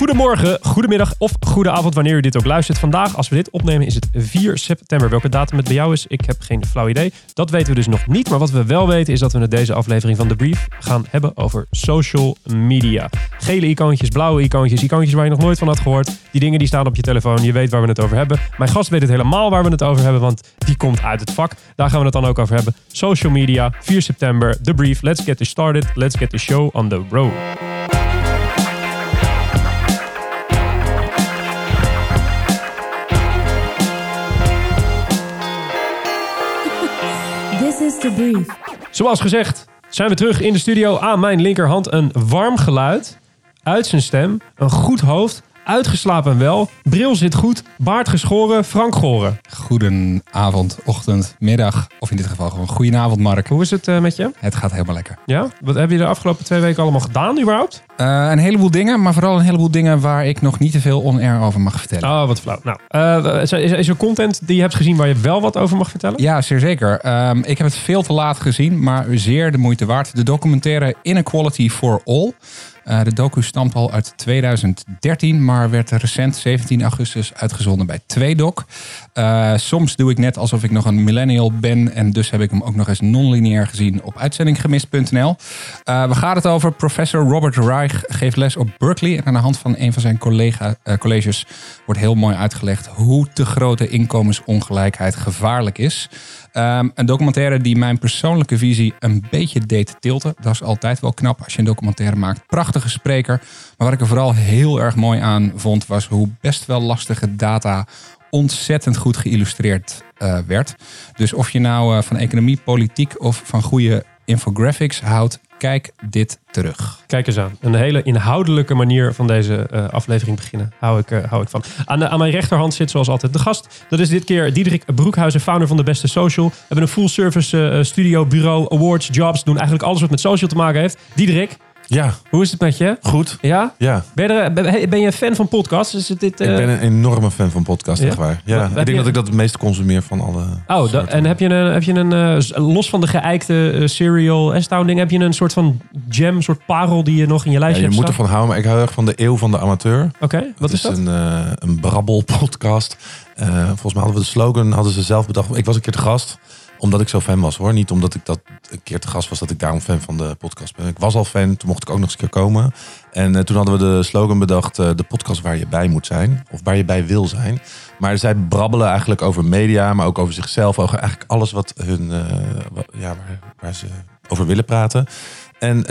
Goedemorgen, goedemiddag of goede avond wanneer u dit ook luistert. Vandaag, als we dit opnemen, is het 4 september. Welke datum het bij jou is, ik heb geen flauw idee. Dat weten we dus nog niet. Maar wat we wel weten is dat we in deze aflevering van The Brief gaan hebben over social media. Gele icoontjes, blauwe icoontjes, icoontjes waar je nog nooit van had gehoord. Die dingen die staan op je telefoon, je weet waar we het over hebben. Mijn gast weet het helemaal waar we het over hebben, want die komt uit het vak. Daar gaan we het dan ook over hebben. Social media, 4 september, The Brief. Let's get this started. Let's get the show on the road. Zoals gezegd zijn we terug in de studio. Aan mijn linkerhand een warm geluid uit zijn stem. Een goed hoofd. Uitgeslapen wel. Bril zit goed. Baard geschoren. Frank Goren. Goedenavond, ochtend, middag. Of in dit geval gewoon goedenavond, Mark. Hoe is het eh, met je? Het gaat helemaal lekker. Ja? Wat heb je de afgelopen twee weken allemaal gedaan überhaupt? Eh, een heleboel dingen, maar vooral een heleboel dingen waar ik nog niet te veel on-air over mag vertellen. Oh, wat flauw. Nou, eh, is, is, is er content die je hebt gezien waar je wel wat over mag vertellen? Ja, zeer zeker. Ehm, ik heb het veel te laat gezien, maar zeer de moeite waard. De documentaire Inequality for All. Eh, de docu stamt al uit 2013, maar werd recent 17 augustus uitgezonden bij Tweedoc. Uh, soms doe ik net alsof ik nog een millennial ben en dus heb ik hem ook nog eens non-lineair gezien op uitzendinggemist.nl. Uh, we gaan het over professor Robert Reich geeft les op Berkeley en aan de hand van een van zijn collega, colleges wordt heel mooi uitgelegd hoe te grote inkomensongelijkheid gevaarlijk is. Um, een documentaire die mijn persoonlijke visie een beetje deed tilten. Dat is altijd wel knap als je een documentaire maakt. Prachtige spreker. Maar wat ik er vooral heel erg mooi aan vond, was hoe best wel lastige data ontzettend goed geïllustreerd uh, werd. Dus of je nou uh, van economie, politiek of van goede infographics houdt, kijk dit terug. Kijk eens aan. Een hele inhoudelijke manier van deze uh, aflevering beginnen. Hou ik, uh, hou ik van. Aan, aan mijn rechterhand zit zoals altijd de gast. Dat is dit keer Diederik Broekhuizen, founder van de Beste Social. We hebben een full service uh, studio, bureau, awards, jobs. Doen eigenlijk alles wat met social te maken heeft. Diederik, ja. Hoe is het met je? Goed. Ja? Ja. Ben je, er, ben je een fan van podcasts? Is het dit, uh... Ik ben een enorme fan van podcasts, ja? echt waar. Ja. ik denk je... dat ik dat het meest consumeer van alle Oh, en heb je een, heb je een uh, los van de geëikte uh, serial en ding, heb je een soort van gem, soort parel die je nog in je lijstje ja, je hebt moet ervan houden, maar ik hou erg van de eeuw van de amateur. Oké, okay, wat is, is dat? Een, een brabbel podcast. volgens mij hadden we de slogan, hadden ze zelf bedacht. Ik was een keer te gast omdat ik zo fan was hoor. Niet omdat ik dat een keer te gast was dat ik daarom fan van de podcast ben. Ik was al fan, toen mocht ik ook nog eens een keer komen. En uh, toen hadden we de slogan bedacht, uh, de podcast waar je bij moet zijn. Of waar je bij wil zijn. Maar zij brabbelen eigenlijk over media, maar ook over zichzelf. Over eigenlijk alles wat hun, uh, wat, ja, waar, waar, ze over willen praten. En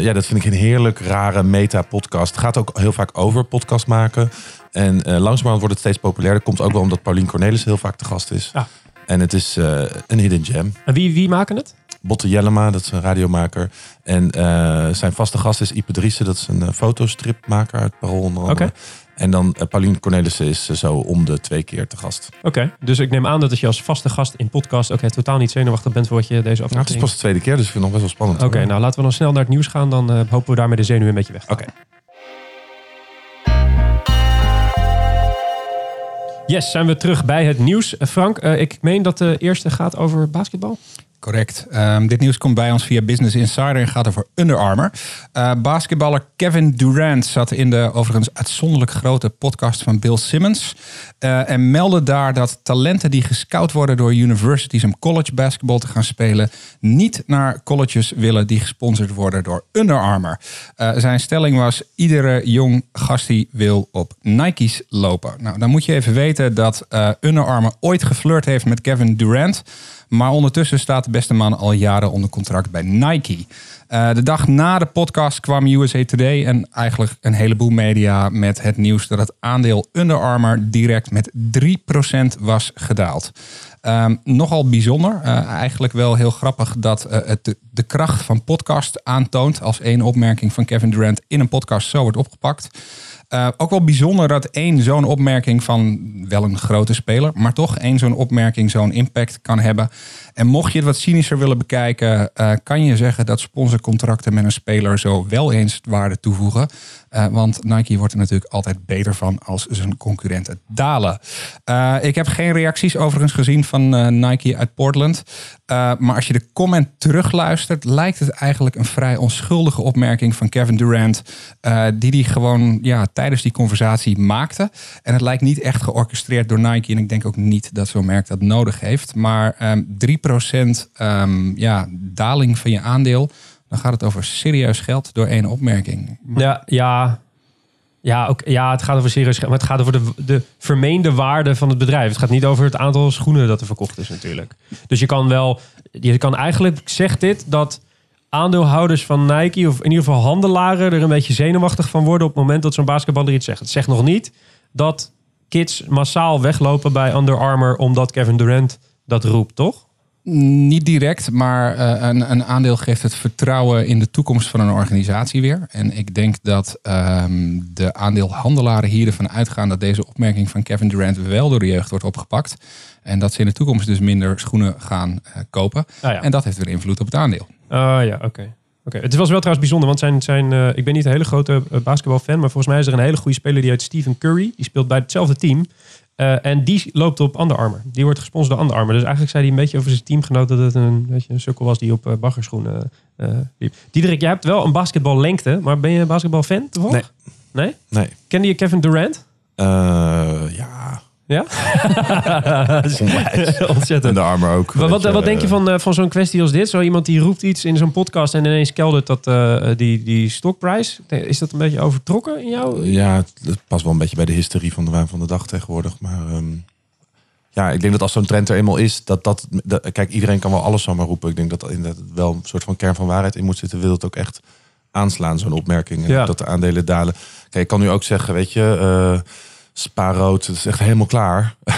ja, dat vind ik een heerlijk rare meta-podcast. Het gaat ook heel vaak over podcast maken. En langzamerhand wordt het steeds populairder. Komt ook wel omdat Paulien Cornelis heel vaak te gast is. Ja. En het is uh, een hidden gem. En wie, wie maken het? Botte Jellema, dat is een radiomaker. En uh, zijn vaste gast is Ipe Driessen, dat is een uh, fotostripmaker uit Parool onder andere. Okay. En dan Pauline Cornelissen is zo om de twee keer te gast. Oké, okay. dus ik neem aan dat je als vaste gast in podcast ook okay, totaal niet zenuwachtig bent voor wat je deze aflevering... Nou, het is pas de tweede keer, dus ik vind het nog best wel spannend. Oké, nou laten we dan snel naar het nieuws gaan. Dan hopen we daarmee de zenuwen een beetje weg. Oké. Yes, zijn we terug bij het nieuws. Frank, uh, ik meen dat de eerste gaat over basketbal. Correct. Um, dit nieuws komt bij ons via Business Insider en gaat over Under Armour. Uh, basketballer Kevin Durant zat in de overigens uitzonderlijk grote podcast van Bill Simmons. Uh, en meldde daar dat talenten die gescout worden door universities om college basketbal te gaan spelen, niet naar colleges willen die gesponsord worden door Under Armour. Uh, zijn stelling was: iedere jong gastie wil op Nike's lopen. Nou, dan moet je even weten dat Under Armour ooit geflirt heeft met Kevin Durant. Maar ondertussen staat de beste man al jaren onder contract bij Nike. Uh, de dag na de podcast kwam USA Today en eigenlijk een heleboel media met het nieuws dat het aandeel Under Armour direct met 3% was gedaald. Um, nogal bijzonder. Uh, eigenlijk wel heel grappig dat uh, het de, de, kracht van podcast aantoont. Als één opmerking van Kevin Durant in een podcast zo wordt opgepakt. Uh, ook wel bijzonder dat één zo'n opmerking van wel een grote speler, maar toch één zo'n opmerking zo'n impact kan hebben. En mocht je het wat cynischer willen bekijken, uh, kan je zeggen dat sponsorcontracten met een speler zo wel eens waarde toevoegen. Uh, want Nike wordt er natuurlijk altijd beter van als zijn concurrenten dalen. Uh, ik heb geen reacties overigens gezien van uh, Nike uit Portland. maar als je de comment terugluistert, lijkt het eigenlijk een vrij onschuldige opmerking van Kevin Durant. die die gewoon ja, tijdens die conversatie maakte. En het lijkt niet echt georchestreerd door Nike. En ik denk ook niet dat zo'n merk dat nodig heeft. Maar um, 3% um, ja, daling van je aandeel dan gaat het over serieus geld door één opmerking. Ja, ja. Ja, ook, ja, het gaat over serieus geld. Maar het gaat over de, de vermeende waarde van het bedrijf. Het gaat niet over het aantal schoenen dat er verkocht is natuurlijk. Dus je kan wel... Je kan eigenlijk, zegt dit, dat aandeelhouders van Nike... of in ieder geval handelaren er een beetje zenuwachtig van worden... op het moment dat zo'n basketballer iets zegt. Het zegt nog niet dat kids massaal weglopen bij Under Armour... omdat Kevin Durant dat roept, toch? Niet direct, maar uh, een, een, aandeel geeft het vertrouwen in de toekomst van een organisatie weer. En ik denk dat um, de aandeelhandelaren hier ervan uitgaan dat deze opmerking van Kevin Durant wel door de jeugd wordt opgepakt. En dat ze in de toekomst dus minder schoenen gaan uh, kopen. Ah, ja. En dat heeft weer invloed op het aandeel. Ah uh, ja, oké. Okay. Het was wel trouwens bijzonder, want zijn, zijn, uh, ik ben niet een hele grote basketbalfan, maar volgens mij is er een hele goede speler die uit Stephen Curry. Die speelt bij hetzelfde team. Uh, en die loopt op Under Armour. Die wordt gesponsord door Under Armour. Dus eigenlijk zei hij een beetje over zijn teamgenoot dat het een, weet je, een sukkel was die op uh, baggerschoenen uh, liep. Diederik, jij hebt wel een basketballengte, maar ben je een basketbalfan toevallig? Nee. Nee? Nee. Kende je Kevin Durant? ja. Ja? Ontzettend. En de armen ook. Wat, wat, wat, denk je van, uh, van zo'n kwestie als dit? Zo iemand die roept iets in zo'n podcast en ineens keldert dat uh, die, die stokprijs. Is dat een beetje overtrokken in jou? Ja, het, past wel een beetje bij de hysterie van de waan van de dag tegenwoordig. Maar um, ja, ik denk dat als zo'n trend er eenmaal is, dat dat... dat kijk, iedereen kan wel alles zomaar roepen. Ik denk dat er wel een soort van kern van waarheid in moet zitten. Wil het ook echt aanslaan, zo'n opmerking. Ja. Dat de aandelen dalen. Kijk, ik kan nu ook zeggen, weet je... Uh, spaarrood, het is echt helemaal klaar.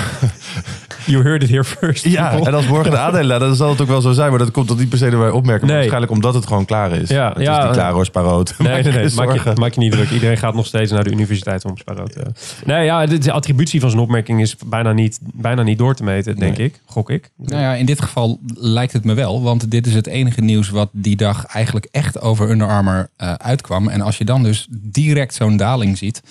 You heard it here first. Ja, en als morgen de aandelen, dan zal het ook wel zo zijn. Maar dat komt tot niet per se erbij opmerken. Nee. waarschijnlijk omdat het gewoon klaar is. Ja, het ja, is niet klaar hoor, spaarrood. Nee, nee, nee. Maak je, maak je niet druk. Iedereen gaat nog steeds naar de universiteit om spaarrood te Nee, ja, de, attributie van zijn opmerking is bijna niet, bijna niet door te meten, denk nee. ik. Gok ik. Nou ja, in dit geval lijkt het me wel. Want dit is het enige nieuws wat die dag eigenlijk echt over Under Armour uh, uitkwam. En als je dan dus direct zo'n daling ziet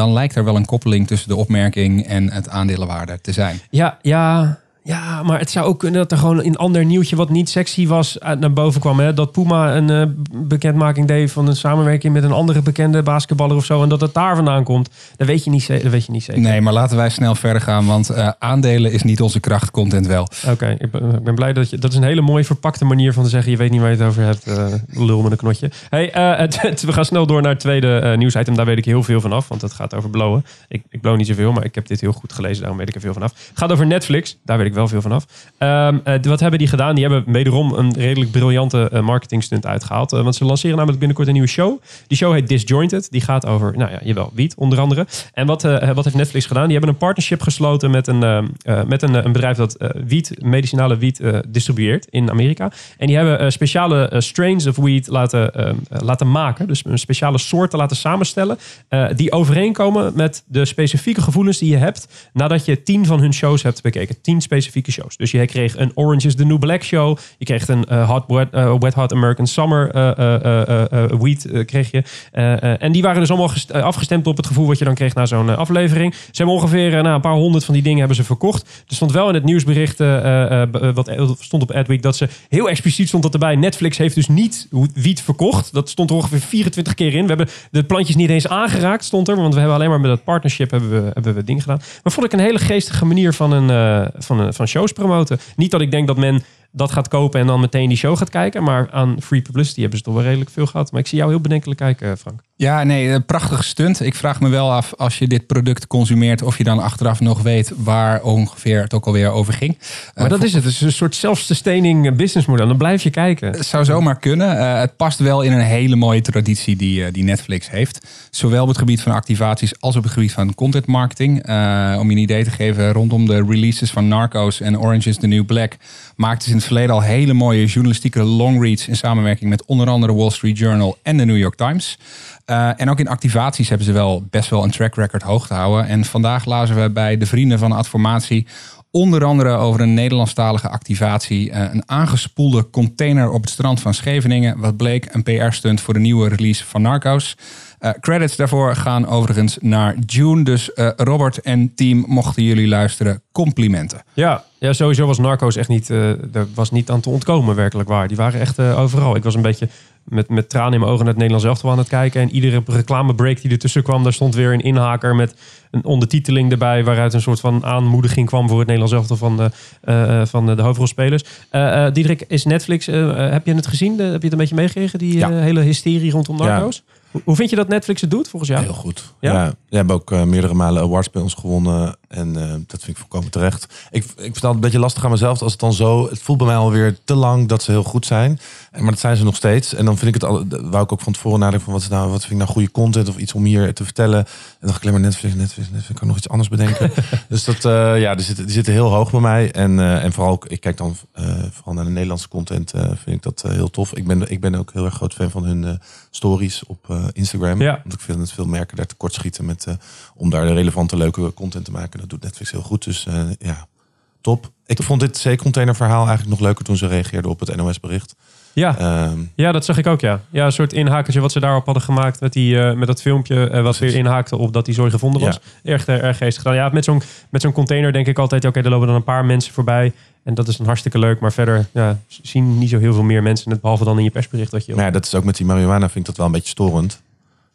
dan lijkt er wel een koppeling tussen de opmerking en het aandelenwaarde te zijn. Ja, ja. Ja, maar het zou ook kunnen dat er gewoon een ander nieuwtje wat niet sexy was naar boven kwam. Hè? Dat Puma een uh, bekendmaking deed van een samenwerking met een andere bekende basketballer of zo. En dat het daar vandaan komt. Dat weet je niet, dat weet je niet zeker. Nee, maar laten wij snel verder gaan. Want uh, aandelen is niet onze kracht, content wel. Oké, ik, ik, ben blij dat je... Dat is een hele mooie verpakte manier van te zeggen. Je weet niet waar je het over hebt. Uh, lul met een knotje. Hey, het, we gaan snel door naar het tweede nieuwsitem. Daar weet ik heel veel van af. Want het gaat over blowen. Ik, ik blow niet zoveel, maar ik heb dit heel goed gelezen. Daarom weet ik er veel van af. Het gaat over Netflix. Daar weet ik wel veel vanaf. Um, uh, wat hebben die gedaan? Die hebben wederom een redelijk briljante uh, marketing stunt uitgehaald. Uh, want ze lanceren namelijk binnenkort een nieuwe show. Die show heet Disjointed. Die gaat over, nou ja, jawel, wiet onder andere. En wat, wat heeft Netflix gedaan? Die hebben een partnership gesloten met een, met een, een bedrijf dat wiet, medicinale wiet distribueert in Amerika. En die hebben speciale strains of weed laten, ehm, laten maken. Dus een speciale soorten laten samenstellen. die overeenkomen met de specifieke gevoelens die je hebt nadat je tien van hun shows hebt bekeken. Tien specifieke shows. Dus je kreeg een Orange is the New Black show. Je kreeg een uh, hot, wet, uh, wet Hot American Summer uh, Weed kreeg je. en die waren dus allemaal afgestemd op het gevoel wat je dan kreeg na zo'n aflevering. Ze hebben ongeveer nou, een paar honderd van die dingen hebben ze verkocht. Er stond wel in het nieuwsbericht wat stond op Adweek dat ze heel expliciet stond dat erbij. Netflix heeft dus niet wiet verkocht. Dat stond er ongeveer 24 keer in. We hebben de plantjes niet eens aangeraakt, stond er. Want we hebben alleen maar met dat partnership hebben we, hebben we dingen gedaan. Maar vond ik een hele geestige manier van, een, van, een, van shows promoten. Niet dat ik denk dat men dat gaat kopen en dan meteen die show gaat kijken. Maar aan free publicity hebben ze toch wel redelijk veel gehad. Maar ik zie jou heel bedenkelijk kijken, Frank. Ja, nee, een prachtige stunt. Ik vraag me wel af, als je dit product consumeert... of je dan achteraf nog weet waar ongeveer het ook alweer over ging. Maar dat is het. Het is een soort self-sustaining business model. Dan blijf je kijken. Het zou zomaar kunnen. Uh, het past wel in een hele mooie traditie die, uh, die Netflix heeft. Zowel op het gebied van activaties als op het gebied van content marketing. Om je een idee te geven, rondom de releases van Narcos en Orange is the New Black... maakten ze in het verleden al hele mooie journalistieke longreads... in samenwerking met onder andere Wall Street Journal en de New York Times... Uh, en ook in activaties hebben ze wel best wel een track record hoog te houden. En vandaag lazen we bij de vrienden van Adformatie Onder andere over een Nederlandstalige activatie. eh, een aangespoelde container op het strand van Scheveningen. Wat bleek een PR-stunt voor de nieuwe release van Narcos. Eh, credits daarvoor gaan overigens naar June. Dus eh, Robert en team, mochten jullie luisteren, complimenten. Ja, ja, sowieso was Narcos echt niet, eh er was niet aan te ontkomen werkelijk waar. Die waren echt eh, overal. Ik was een beetje met, met tranen in mijn ogen naar het Nederlands elftal aan het kijken. En iedere reclamebreak die ertussen kwam, daar stond weer een inhaker met een ondertiteling erbij. Waaruit een soort van aanmoediging kwam voor het Nederlands elftal van de, eh, eh, van de, de hoofdrolspelers. Eh eh, Diederik, is Netflix, eh, eh, heb je het gezien? De- heb je het een beetje meegekregen, die Ja. eh, hele hysterie rondom Ja. Narcos? Hoe, hoe vind je dat Netflix het doet volgens jou? Heel goed. Ja? Ja? Hebben ook eh, meerdere malen awards bij ons gewonnen. En eh, dat vind ik volkomen terecht. Ik, ik vind het een beetje lastig aan mezelf. Als het dan zo... Het voelt bij mij alweer te lang dat ze heel goed zijn. Maar dat zijn ze nog steeds. En dan vind ik het al... Wou ik ook van tevoren nadenken van... Wat, is nou, wat vind ik nou goede content? Of iets om hier te vertellen. En dan dacht ik alleen maar Netflix, Netflix, Netflix. Ik kan nog iets anders bedenken. dus dat... eh, ja, die zitten, die zitten heel hoog bij mij. En, eh, en vooral ook... Ik kijk dan vooral naar de Nederlandse content. vind ik dat heel tof. Ik ben, ik ben ook heel erg groot fan van hun... stories op Instagram. Ja. Want ik vind dat veel merken daar tekort schieten met, om daar relevante, leuke content te maken. Dat doet Netflix heel goed. Dus eh, ja, top. Ik vond dit C-container verhaal eigenlijk nog leuker toen ze reageerden op het NOS-bericht. Ja. Ehm, Ja, dat zag ik ook, ja. Ja, een soort inhakertje wat ze daarop hadden gemaakt met, die, eh, met dat filmpje. eh, wat weer inhaakte op dat die zooi gevonden was. Erg, eh, erg geestig gedaan. Ja, met zo'n, met zo'n container denk ik altijd, oké, er lopen dan een paar mensen voorbij. En dat is dan hartstikke leuk. Maar verder ja, zien niet zo heel veel meer mensen behalve dan in je persbericht wat je... maar ja, dat is ook met die marihuana vind ik dat wel een beetje storend.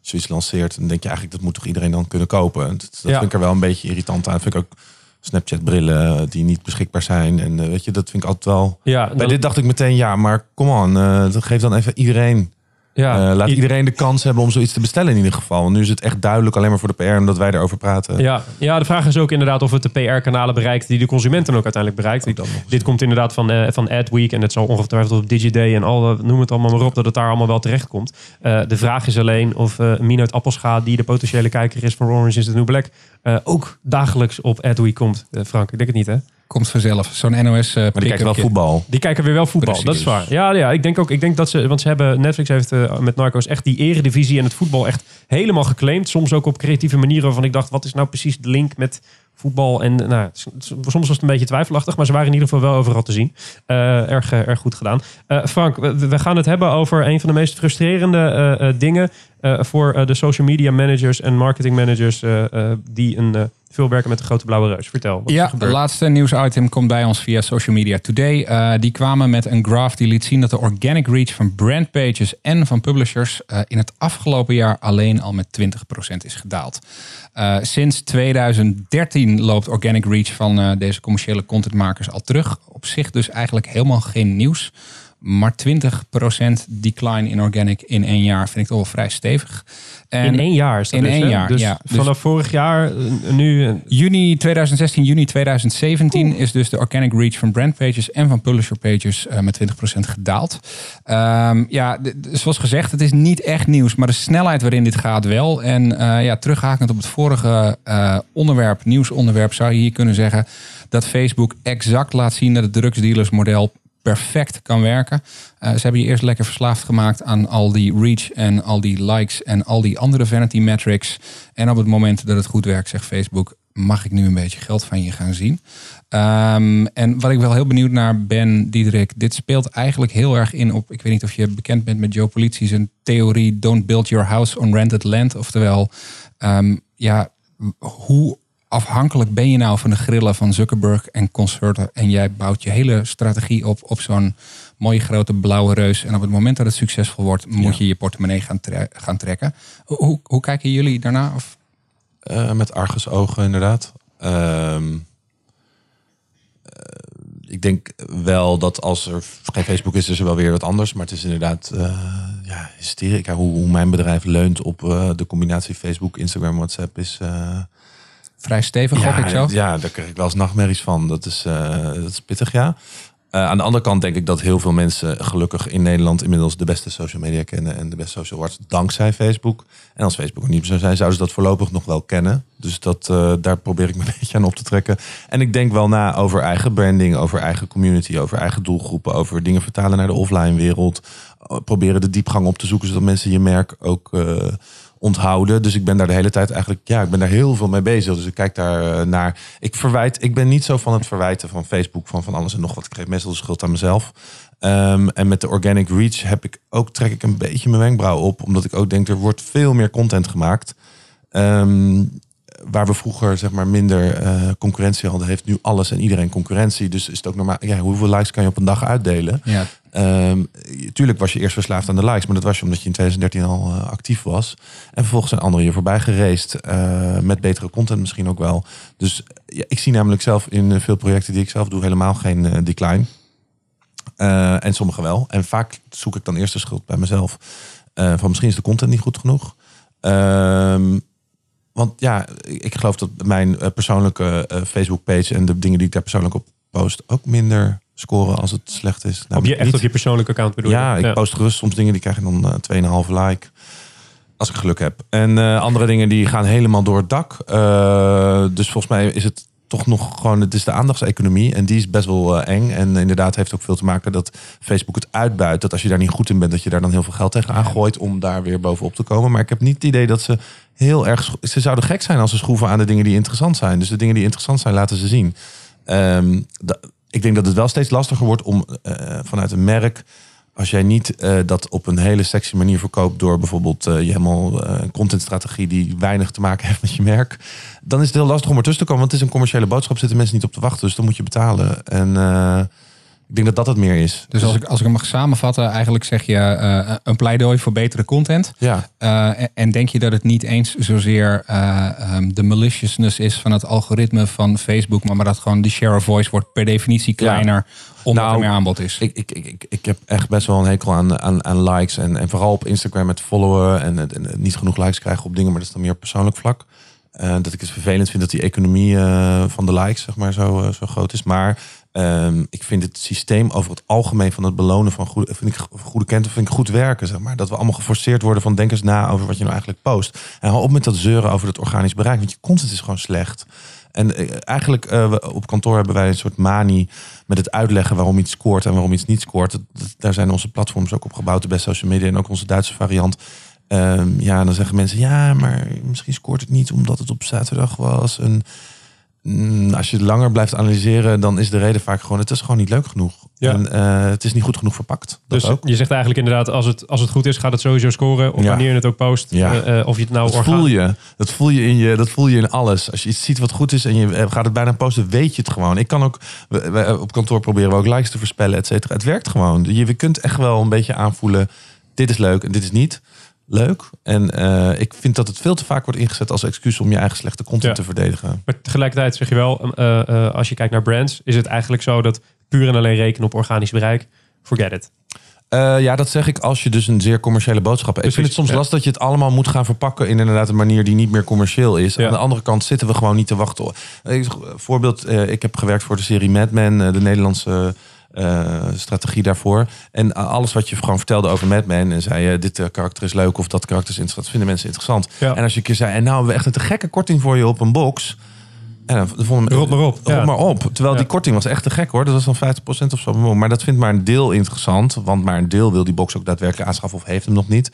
Als je iets lanceert, dan denk je eigenlijk dat moet toch iedereen dan kunnen kopen. Dat, dat Ja. vind ik er wel een beetje irritant aan. vind ik ook Snapchat brillen eh, die niet beschikbaar zijn. En eh, weet je, dat vind ik altijd wel... ja, Bij dit dacht ik meteen, ja, maar kom on, eh, dat geeft dan even iedereen ja, Eh, laat iedereen de kans hebben om zoiets te bestellen in ieder geval. Want nu is het echt duidelijk alleen maar voor de PR omdat wij erover praten. Ja, ja, de vraag is ook inderdaad of het de PR-kanalen bereikt die de consumenten ook uiteindelijk bereikt. Ook. Dit komt inderdaad van, eh van AdWeek en het zal ongetwijfeld op DigiDay en al, eh, noem het allemaal maar op, dat het daar allemaal wel terecht komt. De vraag is alleen of Mino uit Appelscha, die de potentiële kijker is van Orange is the New Black, ook dagelijks op AdWeek komt. Frank, ik denk het niet hè? Komt vanzelf. Zo'n NOS uh, Maar die kijken wel voetbal. Die kijken weer wel voetbal, Precies. dat is waar. Ja, ja, ik denk ook, ik denk dat ze, want ze hebben, Netflix heeft eh, met Narcos echt die eredivisie en het voetbal echt helemaal geclaimd. Soms ook op creatieve manieren waarvan ik dacht, wat is nou precies de link met voetbal? En nou, s- s- soms was het een beetje twijfelachtig, maar ze waren in ieder geval wel overal te zien. Eh, erg, eh, erg goed gedaan. Eh, Frank, we, we gaan het hebben over een van de meest frustrerende eh, eh, dingen eh, voor eh, de social media managers en marketing managers eh, eh, die een, eh, veel werken met de grote blauwe reus. Vertel. Wat Ja, het laatste nieuwsitem komt bij ons via Social Media Today. Eh, die kwamen met een graph die liet zien dat de organic reach van brandpages en van publishers eh, in het afgelopen jaar alleen al met 20% is gedaald. Eh, sinds 2013 loopt organic reach van deze commerciële contentmakers al terug. Op zich dus eigenlijk helemaal geen nieuws. Maar 20% decline in organic in één jaar vind ik toch wel vrij stevig. En in één jaar is dat in dus, één jaar, Dus ja. Dus- vanaf vorig jaar, eh, nu... eh, Juni 2016, juni 2017 is dus de organic reach van brandpages en van publisher pages eh, met 20% gedaald. Ehm, ja, zoals gezegd, het is niet echt nieuws, maar de snelheid waarin dit gaat wel. En ja, terughakend op het vorige eh, onderwerp, nieuwsonderwerp, zou je hier kunnen zeggen dat Facebook exact laat zien dat het drugsdealersmodel perfect kan werken. Eh, ze hebben je eerst lekker verslaafd gemaakt aan al die reach en al die likes en al die andere vanity metrics. En op het moment dat het goed werkt, zegt Facebook, mag ik nu een beetje geld van je gaan zien. Ehm, en wat ik wel heel benieuwd naar ben, Diederik, dit speelt eigenlijk heel erg in op, ik weet niet of je bekend bent met Joe Politie, theorie don't build your house on rented land. Oftewel, ehm, ja, hoe afhankelijk ben je nou van de grillen van Zuckerberg en consorten en jij bouwt je hele strategie op op zo'n mooie grote blauwe reus en op het moment dat het succesvol wordt, moet je je portemonnee gaan, tre- gaan trekken. Hoe, hoe, kijken jullie daarna? Of? Eh, met argusogen inderdaad. Ehm, eh, ik denk wel dat als er geen Facebook is, is er wel weer wat anders. Maar het is inderdaad eh ja, hysterica. Hoe, hoe mijn bedrijf leunt op de combinatie Facebook, Instagram, WhatsApp is... Vrij stevig, gok ik zo. Ja, daar krijg ik wel eens nachtmerries van. Dat is, eh, dat is pittig, ja. Eh, aan de andere kant denk ik dat heel veel mensen gelukkig in Nederland inmiddels de beste social media kennen en de beste social arts dankzij Facebook. En als Facebook er niet zou zijn, zouden ze dat voorlopig nog wel kennen. Dus dat, eh, daar probeer ik me een beetje aan op te trekken. En ik denk wel na over eigen branding, over eigen community, over eigen doelgroepen, over dingen vertalen naar de offline wereld. Proberen de diepgang op te zoeken, zodat mensen je merk ook onthouden. Dus ik ben daar de hele tijd eigenlijk, ja, ik ben daar heel veel mee bezig. Dus ik kijk daar eh, naar. Ik verwijt, ik ben niet zo van het verwijten van Facebook, van van alles en nog wat. Ik geef meestal de schuld aan mezelf. Ehm, en met de organic reach heb ik ook, trek ik een beetje mijn wenkbrauw op. Omdat ik ook denk, er wordt veel meer content gemaakt. Ehm, waar we vroeger zeg maar minder eh, concurrentie hadden, heeft nu alles en iedereen concurrentie. Dus is het ook normaal. Ja, hoeveel likes kan je op een dag uitdelen? Ja. Ehm, tuurlijk was je eerst verslaafd aan de likes, maar dat was je omdat je in 2013 al eh, actief was. En vervolgens zijn anderen je voorbij gereest eh, met betere content misschien ook wel. Dus ja, ik zie namelijk zelf in veel projecten die ik zelf doe helemaal geen decline. En sommige wel. En vaak zoek ik dan eerst de schuld bij mezelf. Van misschien is de content niet goed genoeg. Ehm, want ja, ik geloof dat mijn eh, persoonlijke eh, Facebook page en de dingen die ik daar persoonlijk op post ook minder scoren als het slecht is. Op je, echt niet. op je persoonlijke account bedoel je? Ja, ik post gerust soms dingen die krijgen dan eh 2,5 like. Als ik geluk heb. En eh, andere dingen die gaan helemaal door het dak. Eh, dus volgens mij is het toch nog gewoon, het is de aandachtseconomie. En die is best wel eh, eng. En inderdaad heeft ook veel te maken dat Facebook het uitbuit. Dat als je daar niet goed in bent, dat je daar dan heel veel geld tegenaan gooit om daar weer bovenop te komen. Maar ik heb niet het idee dat ze heel erg. Ze zouden gek zijn als ze schroeven aan de dingen die interessant zijn. Dus de dingen die interessant zijn, laten ze zien. Ehm, ik denk dat het wel steeds lastiger wordt om eh, vanuit een merk. Als jij niet eh, dat op een hele sexy manier verkoopt door bijvoorbeeld eh, je helemaal een contentstrategie die weinig te maken heeft met je merk, dan is het heel lastig om ertussen te komen. Want het is een commerciële boodschap, zitten mensen niet op te wachten, dus dan moet je betalen. En ik denk dat dat het meer is. Dus als ik, als ik hem mag samenvatten, eigenlijk zeg je eh, een pleidooi voor betere content. Ja, Eh, en, en denk je dat het niet eens zozeer eh, ehm, de maliciousness is van het algoritme van Facebook, maar, maar dat gewoon de share of voice wordt per definitie kleiner omdat Nou, er meer aanbod is? ik, ik, ik, ik, heb echt best wel een hekel aan, aan, aan likes. En, en vooral op Instagram met followen en, en niet genoeg likes krijgen op dingen, maar dat is dan meer persoonlijk vlak. Eh, dat ik het vervelend vind dat die economie eh, van de likes zeg maar, zo, eh, zo groot is. Maar ehm, ik vind het systeem over het algemeen van het belonen van goede, vind ik, goede kenten vind ik goed werken. Zeg maar. Dat we allemaal geforceerd worden van denk eens na over wat je nou eigenlijk post. En hou op met dat zeuren over het organisch bereik, want je content is gewoon slecht. En eh, eigenlijk we- op kantoor hebben wij een soort manie met het uitleggen waarom iets scoort en waarom iets niet scoort. Daar zijn onze platforms ook op gebouwd, de best social media en ook onze Duitse variant. Ehm, ja, dan zeggen mensen, ja, maar misschien scoort het niet omdat het op zaterdag was. Als je het langer blijft analyseren, dan is de reden vaak gewoon, het is gewoon niet leuk genoeg. Ja. En eh, het is niet goed genoeg verpakt. Dat Dus ook. je zegt eigenlijk inderdaad, als het, als het goed is, gaat het sowieso scoren. Of Ja. wanneer je het ook post. Ja. Eh, eh, of je het nou Dat orgaan- voel je. Dat voel je, in je. dat voel je in alles. Als je iets ziet wat goed is en je gaat het bijna posten, weet je het gewoon. Ik kan ook, we- we- op kantoor proberen we ook likes te voorspellen, et cetera. Het werkt gewoon. Je, je kunt echt wel een beetje aanvoelen, dit is leuk en dit is niet leuk. En eh, ik vind dat het veel te vaak wordt ingezet als excuus om je eigen slechte content Ja. te verdedigen. Maar tegelijkertijd zeg je wel, eh, eh, als je kijkt naar brands, is het eigenlijk zo dat puur en alleen rekenen op organisch bereik, forget it. Ja, dat zeg ik als je dus een zeer commerciële boodschap hebt. Ik vind het soms ja. lastig dat je het allemaal moet gaan verpakken in inderdaad een manier die niet meer commercieel is. Ja. Aan de andere kant zitten we gewoon niet te wachten. Voorbeeld, ik heb gewerkt voor de serie Mad Men, de Nederlandse eh, strategie daarvoor. En eh, alles wat je gewoon vertelde over Mad Men en zei je, dit eh, karakter is leuk of dat karakter is interessant, vinden mensen interessant. Ja. En als je een keer zei, en nou hebben we echt een te gekke korting voor je op een box. En dan vonden Rot maar op, Rot ja. maar op. Terwijl Ja. die korting was echt te gek hoor. Dat was dan 50% of zo. Maar dat vindt maar een deel interessant. Want maar een deel wil die box ook daadwerkelijk aanschaffen of heeft hem nog niet.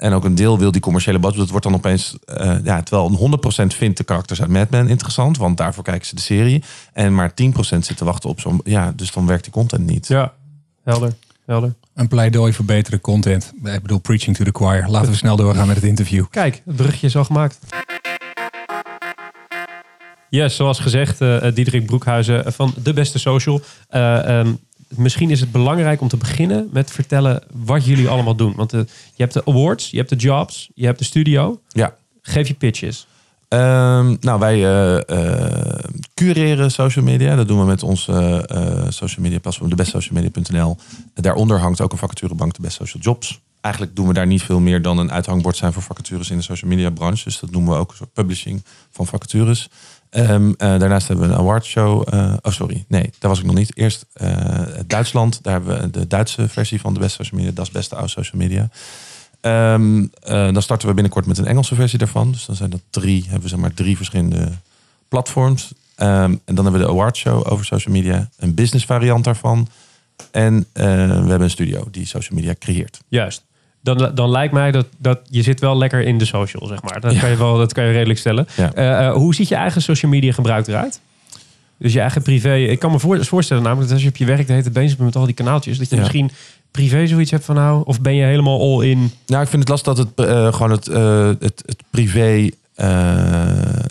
En ook een deel wil die commerciële boodschap. Dat wordt dan opeens, eh, ja, terwijl een 100% vindt de karakters uit Mad Men interessant. Want daarvoor kijken ze de serie. En maar 10% zit te wachten op zo'n, ja, dus dan werkt die content niet. Ja, helder. helder. Een pleidooi voor betere content. Ik bedoel, preaching to the choir. Laten we snel doorgaan met het interview. Kijk, het bruggetje is al gemaakt. Yes, zoals gezegd, eh Diederik Broekhuizen van De Beste Social. Eh, ehm, misschien is het belangrijk om te beginnen met vertellen wat jullie allemaal doen. Want eh, je hebt de awards, je hebt de jobs, je hebt de studio. Ja. Geef je pitches. Ehm, nou, wij eh, eh, cureren social media. Dat doen we met eh, social media platform, debestsocialmedia.nl. Daaronder hangt ook een vacaturebank, de Best Social Jobs. Eigenlijk doen we daar niet veel meer dan een uithangbord zijn voor vacatures in de social media branche. Dus dat noemen we ook een soort publishing van vacatures. Ehm, eh, daarnaast hebben we een awardshow. eh oh, sorry. Nee, daar was ik nog niet. Eerst eh, Duitsland. Daar hebben we de Duitse versie van de Best Social Media. Dat is beste oude social media. Ehm, eh, dan starten we binnenkort met een Engelse versie daarvan. Dus dan zijn dat drie, hebben we zeg maar drie verschillende platforms. Ehm, en dan hebben we de awardshow over social media. Een business variant daarvan. En we hebben een studio die social media creëert. Juist. Dan, dan lijkt mij dat, dat je zit wel lekker in de social, zeg maar. Dat, Ja. kan, je wel, dat kan je redelijk stellen. Ja. Eh, eh, hoe ziet je eigen social media gebruik eruit? Dus je eigen privé. Ik kan me voor, voorstellen namelijk dat als je op je werk de hele bezig bent met al die kanaaltjes, dat je Ja. misschien privé zoiets hebt van nou, of ben je helemaal all in? Nou, ik vind het lastig dat het eh, gewoon het, het, het privé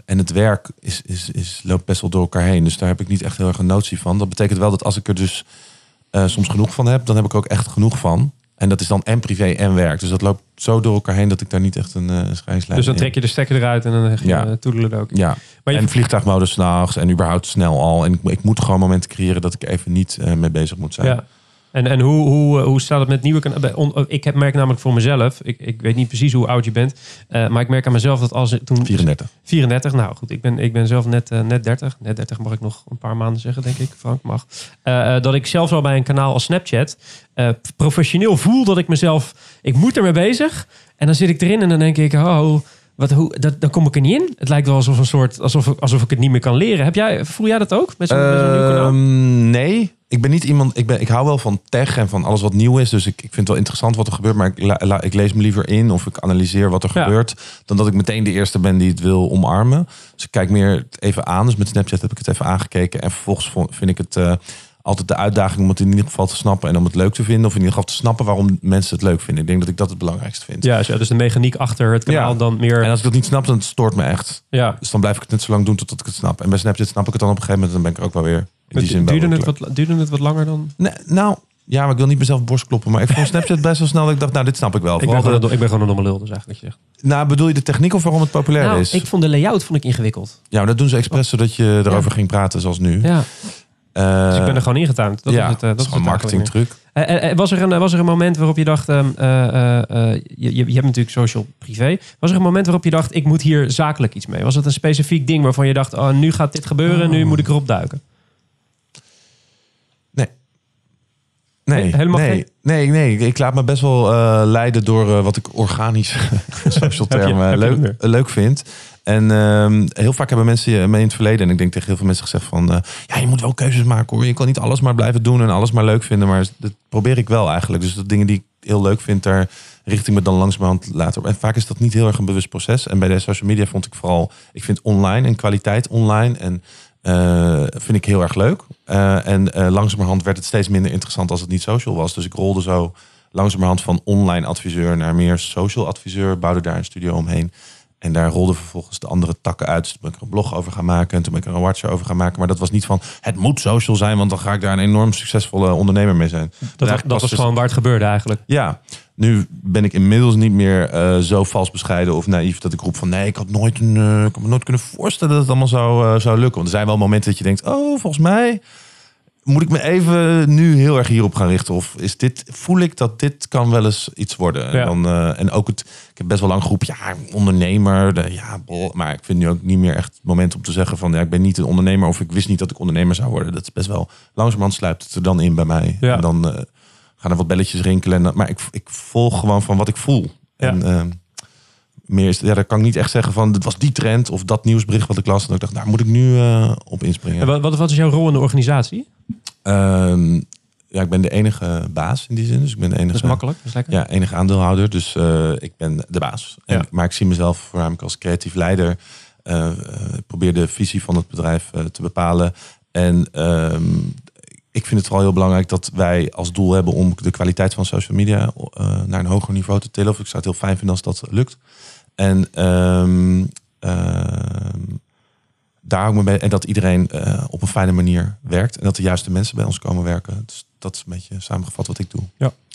en het werk is, is, is, loopt best wel door elkaar heen. Dus daar heb ik niet echt heel erg een notie van. Dat betekent wel dat als ik er dus soms genoeg van heb, dan heb ik ook echt genoeg van. En dat is dan en privé en werk. Dus dat loopt zo door elkaar heen dat ik daar niet echt een uh, scheidslijn Dus dan trek je de stekker eruit en dan je Ja. ja. toedelen ook. Ja, Maar je, en vliegtuigmodus s'nachts en überhaupt snel al. En ik, ik moet gewoon momenten creëren dat ik even niet eh, mee bezig moet zijn. Ja. En, en hoe, hoe, eh, hoe staat het met nieuwe kanalen? Ik heb, merk namelijk voor mezelf, ik, ik weet niet precies hoe oud je bent, eh, maar ik merk aan mezelf dat als ik toen 34. 34, nou goed, ik ben, ik ben zelf net, eh, net 30. Net 30 mag ik nog een paar maanden zeggen, denk ik. Frank mag. Eh, eh, dat ik zelfs al bij een kanaal als Snapchat eh, professioneel voel dat ik mezelf, ik moet ermee bezig. En dan zit ik erin en dan denk ik, oh, wat, hoe, dat, dan kom ik er niet in. Het lijkt wel alsof een soort, alsof, ik- alsof ik het niet meer kan leren. Heb jij, voel jij dat ook met zo'n? Ehm, nee, ik ben niet iemand. Ik, ben, ik hou wel van tech en van alles wat nieuw is. Dus ik, ik vind het wel interessant wat er gebeurt. Maar ik, la- la- ik lees me liever in of ik analyseer wat er Ja. gebeurt. Dan dat ik meteen de eerste ben die het wil omarmen. Dus ik kijk meer even aan. Dus met Snapchat heb ik het even aangekeken. En vervolgens vo- vind ik het eh, altijd de uitdaging om het in ieder geval te snappen. En om het leuk te vinden. Of in ieder geval te snappen waarom mensen het leuk vinden. Ik denk dat ik dat het belangrijkste vind. Ja, dus de mechaniek achter het kanaal Ja. dan meer. En als ik dat niet snap, dan stoort me echt. ja. Dus dan blijf ik het net zo lang doen totdat ik het snap. En bij Snapchat snap ik het dan op een gegeven moment. Dan ben ik er ook wel weer. In die zin duurde, het wat, duurde het wat langer dan? Nee, nou, ja, maar ik wil niet mezelf op borst kloppen. Maar ik vond Snapchat best wel snel. dat Ik dacht, nou, dit snap ik wel. Ik ben, gewoon de- ik ben gewoon een domme lul, dus eigenlijk. wat je zegt. nou, bedoel je de techniek of waarom het populair Nou, is? ik vond de layout vond ik ingewikkeld. Ja, maar dat doen ze expres zodat je erover ging praten zoals nu. Ja, dus ik ben er gewoon ingetuind. Dat ja, is het, eh, dat is gewoon een. Eh, eh, eh, was, er een, was er een moment waarop je dacht, ehm, eh, eh, eh, je, je, hebt natuurlijk social privé. Was er een moment waarop je dacht, ik moet hier zakelijk iets mee? Was het een specifiek ding waarvan je dacht, oh, nu gaat dit gebeuren, nu moet ik erop duiken? Nee. Nee, Nee, helemaal nee, geen- nee, nee. Ik laat me best wel eh, leiden door eh, wat ik organisch, social dat leuk, leuk vind. En ehm, heel vaak hebben mensen mee in het verleden, en ik denk tegen heel veel mensen gezegd van, eh, ja, je moet wel keuzes maken hoor. Je kan niet alles maar blijven doen en alles maar leuk vinden. Maar dat probeer ik wel eigenlijk. Dus de dingen die ik heel leuk vind, daar richt ik me dan langzamerhand later op. En vaak is dat niet heel erg een bewust proces. En bij de social media vond ik vooral, ik vind online en kwaliteit online en eh, vind ik heel erg leuk. Eh, en langzamerhand werd het steeds minder interessant als het niet social was. Dus ik rolde zo langzamerhand van online adviseur naar meer social adviseur. Bouwde daar een studio omheen. En daar rolden vervolgens de andere takken uit. Toen ben ik er een blog over gaan maken. En toen ben ik er een watcher over gaan maken. Maar dat was niet van, het moet social zijn. Want dan ga ik daar een enorm succesvolle ondernemer mee zijn. Dat, was dus- gewoon waar het gebeurde eigenlijk. ja, nu ben ik inmiddels niet meer eh, zo vals bescheiden of naïef dat ik roep van nee, ik had nooit een, eh, ik had me nooit kunnen voorstellen dat het allemaal zou, eh, zou lukken. Want er zijn wel momenten dat je denkt, oh, volgens mij moet ik me even nu heel erg hierop gaan richten. Of is dit, voel ik dat dit kan wel eens iets worden. Ja. En, dan, eh, en ook het, ik heb best wel lang geroepen, ja, ondernemer, de, ja, bol. maar ik vind nu ook niet meer echt het moment om te zeggen van ja, ik ben niet een ondernemer of ik wist niet dat ik ondernemer zou worden. Dat is best wel langzamerhand sluipt het er dan in bij mij. Ja. En dan eh, gaan er wat belletjes rinkelen. En, maar ik, ik volg gewoon van wat ik voel. Ja. En eh, meer is, ja, daar kan ik niet echt zeggen van, dit was die trend of dat nieuwsbericht wat ik las. En dat ik dacht, daar moet ik nu eh, op inspringen. En Wat, wat, is jouw rol in de organisatie? Ehm, ja, ik ben de enige baas in die zin. Dus ik ben de enige, Dat is makkelijk. Dat is lekker. ja, enige aandeelhouder. Dus eh, ik ben de baas. En, Ja. Maar ik zie mezelf voornamelijk als creatief leider. Eh, ik probeer de visie van het bedrijf te bepalen. En ehm, ik vind het vooral heel belangrijk dat wij als doel hebben om de kwaliteit van social media naar een hoger niveau te tillen. Of ik zou het heel fijn vinden als dat lukt. En ehm, ehm, daar bij. En dat iedereen eh, op een fijne manier werkt. En dat de juiste mensen bij ons komen werken. Dus dat is een beetje samengevat wat ik doe.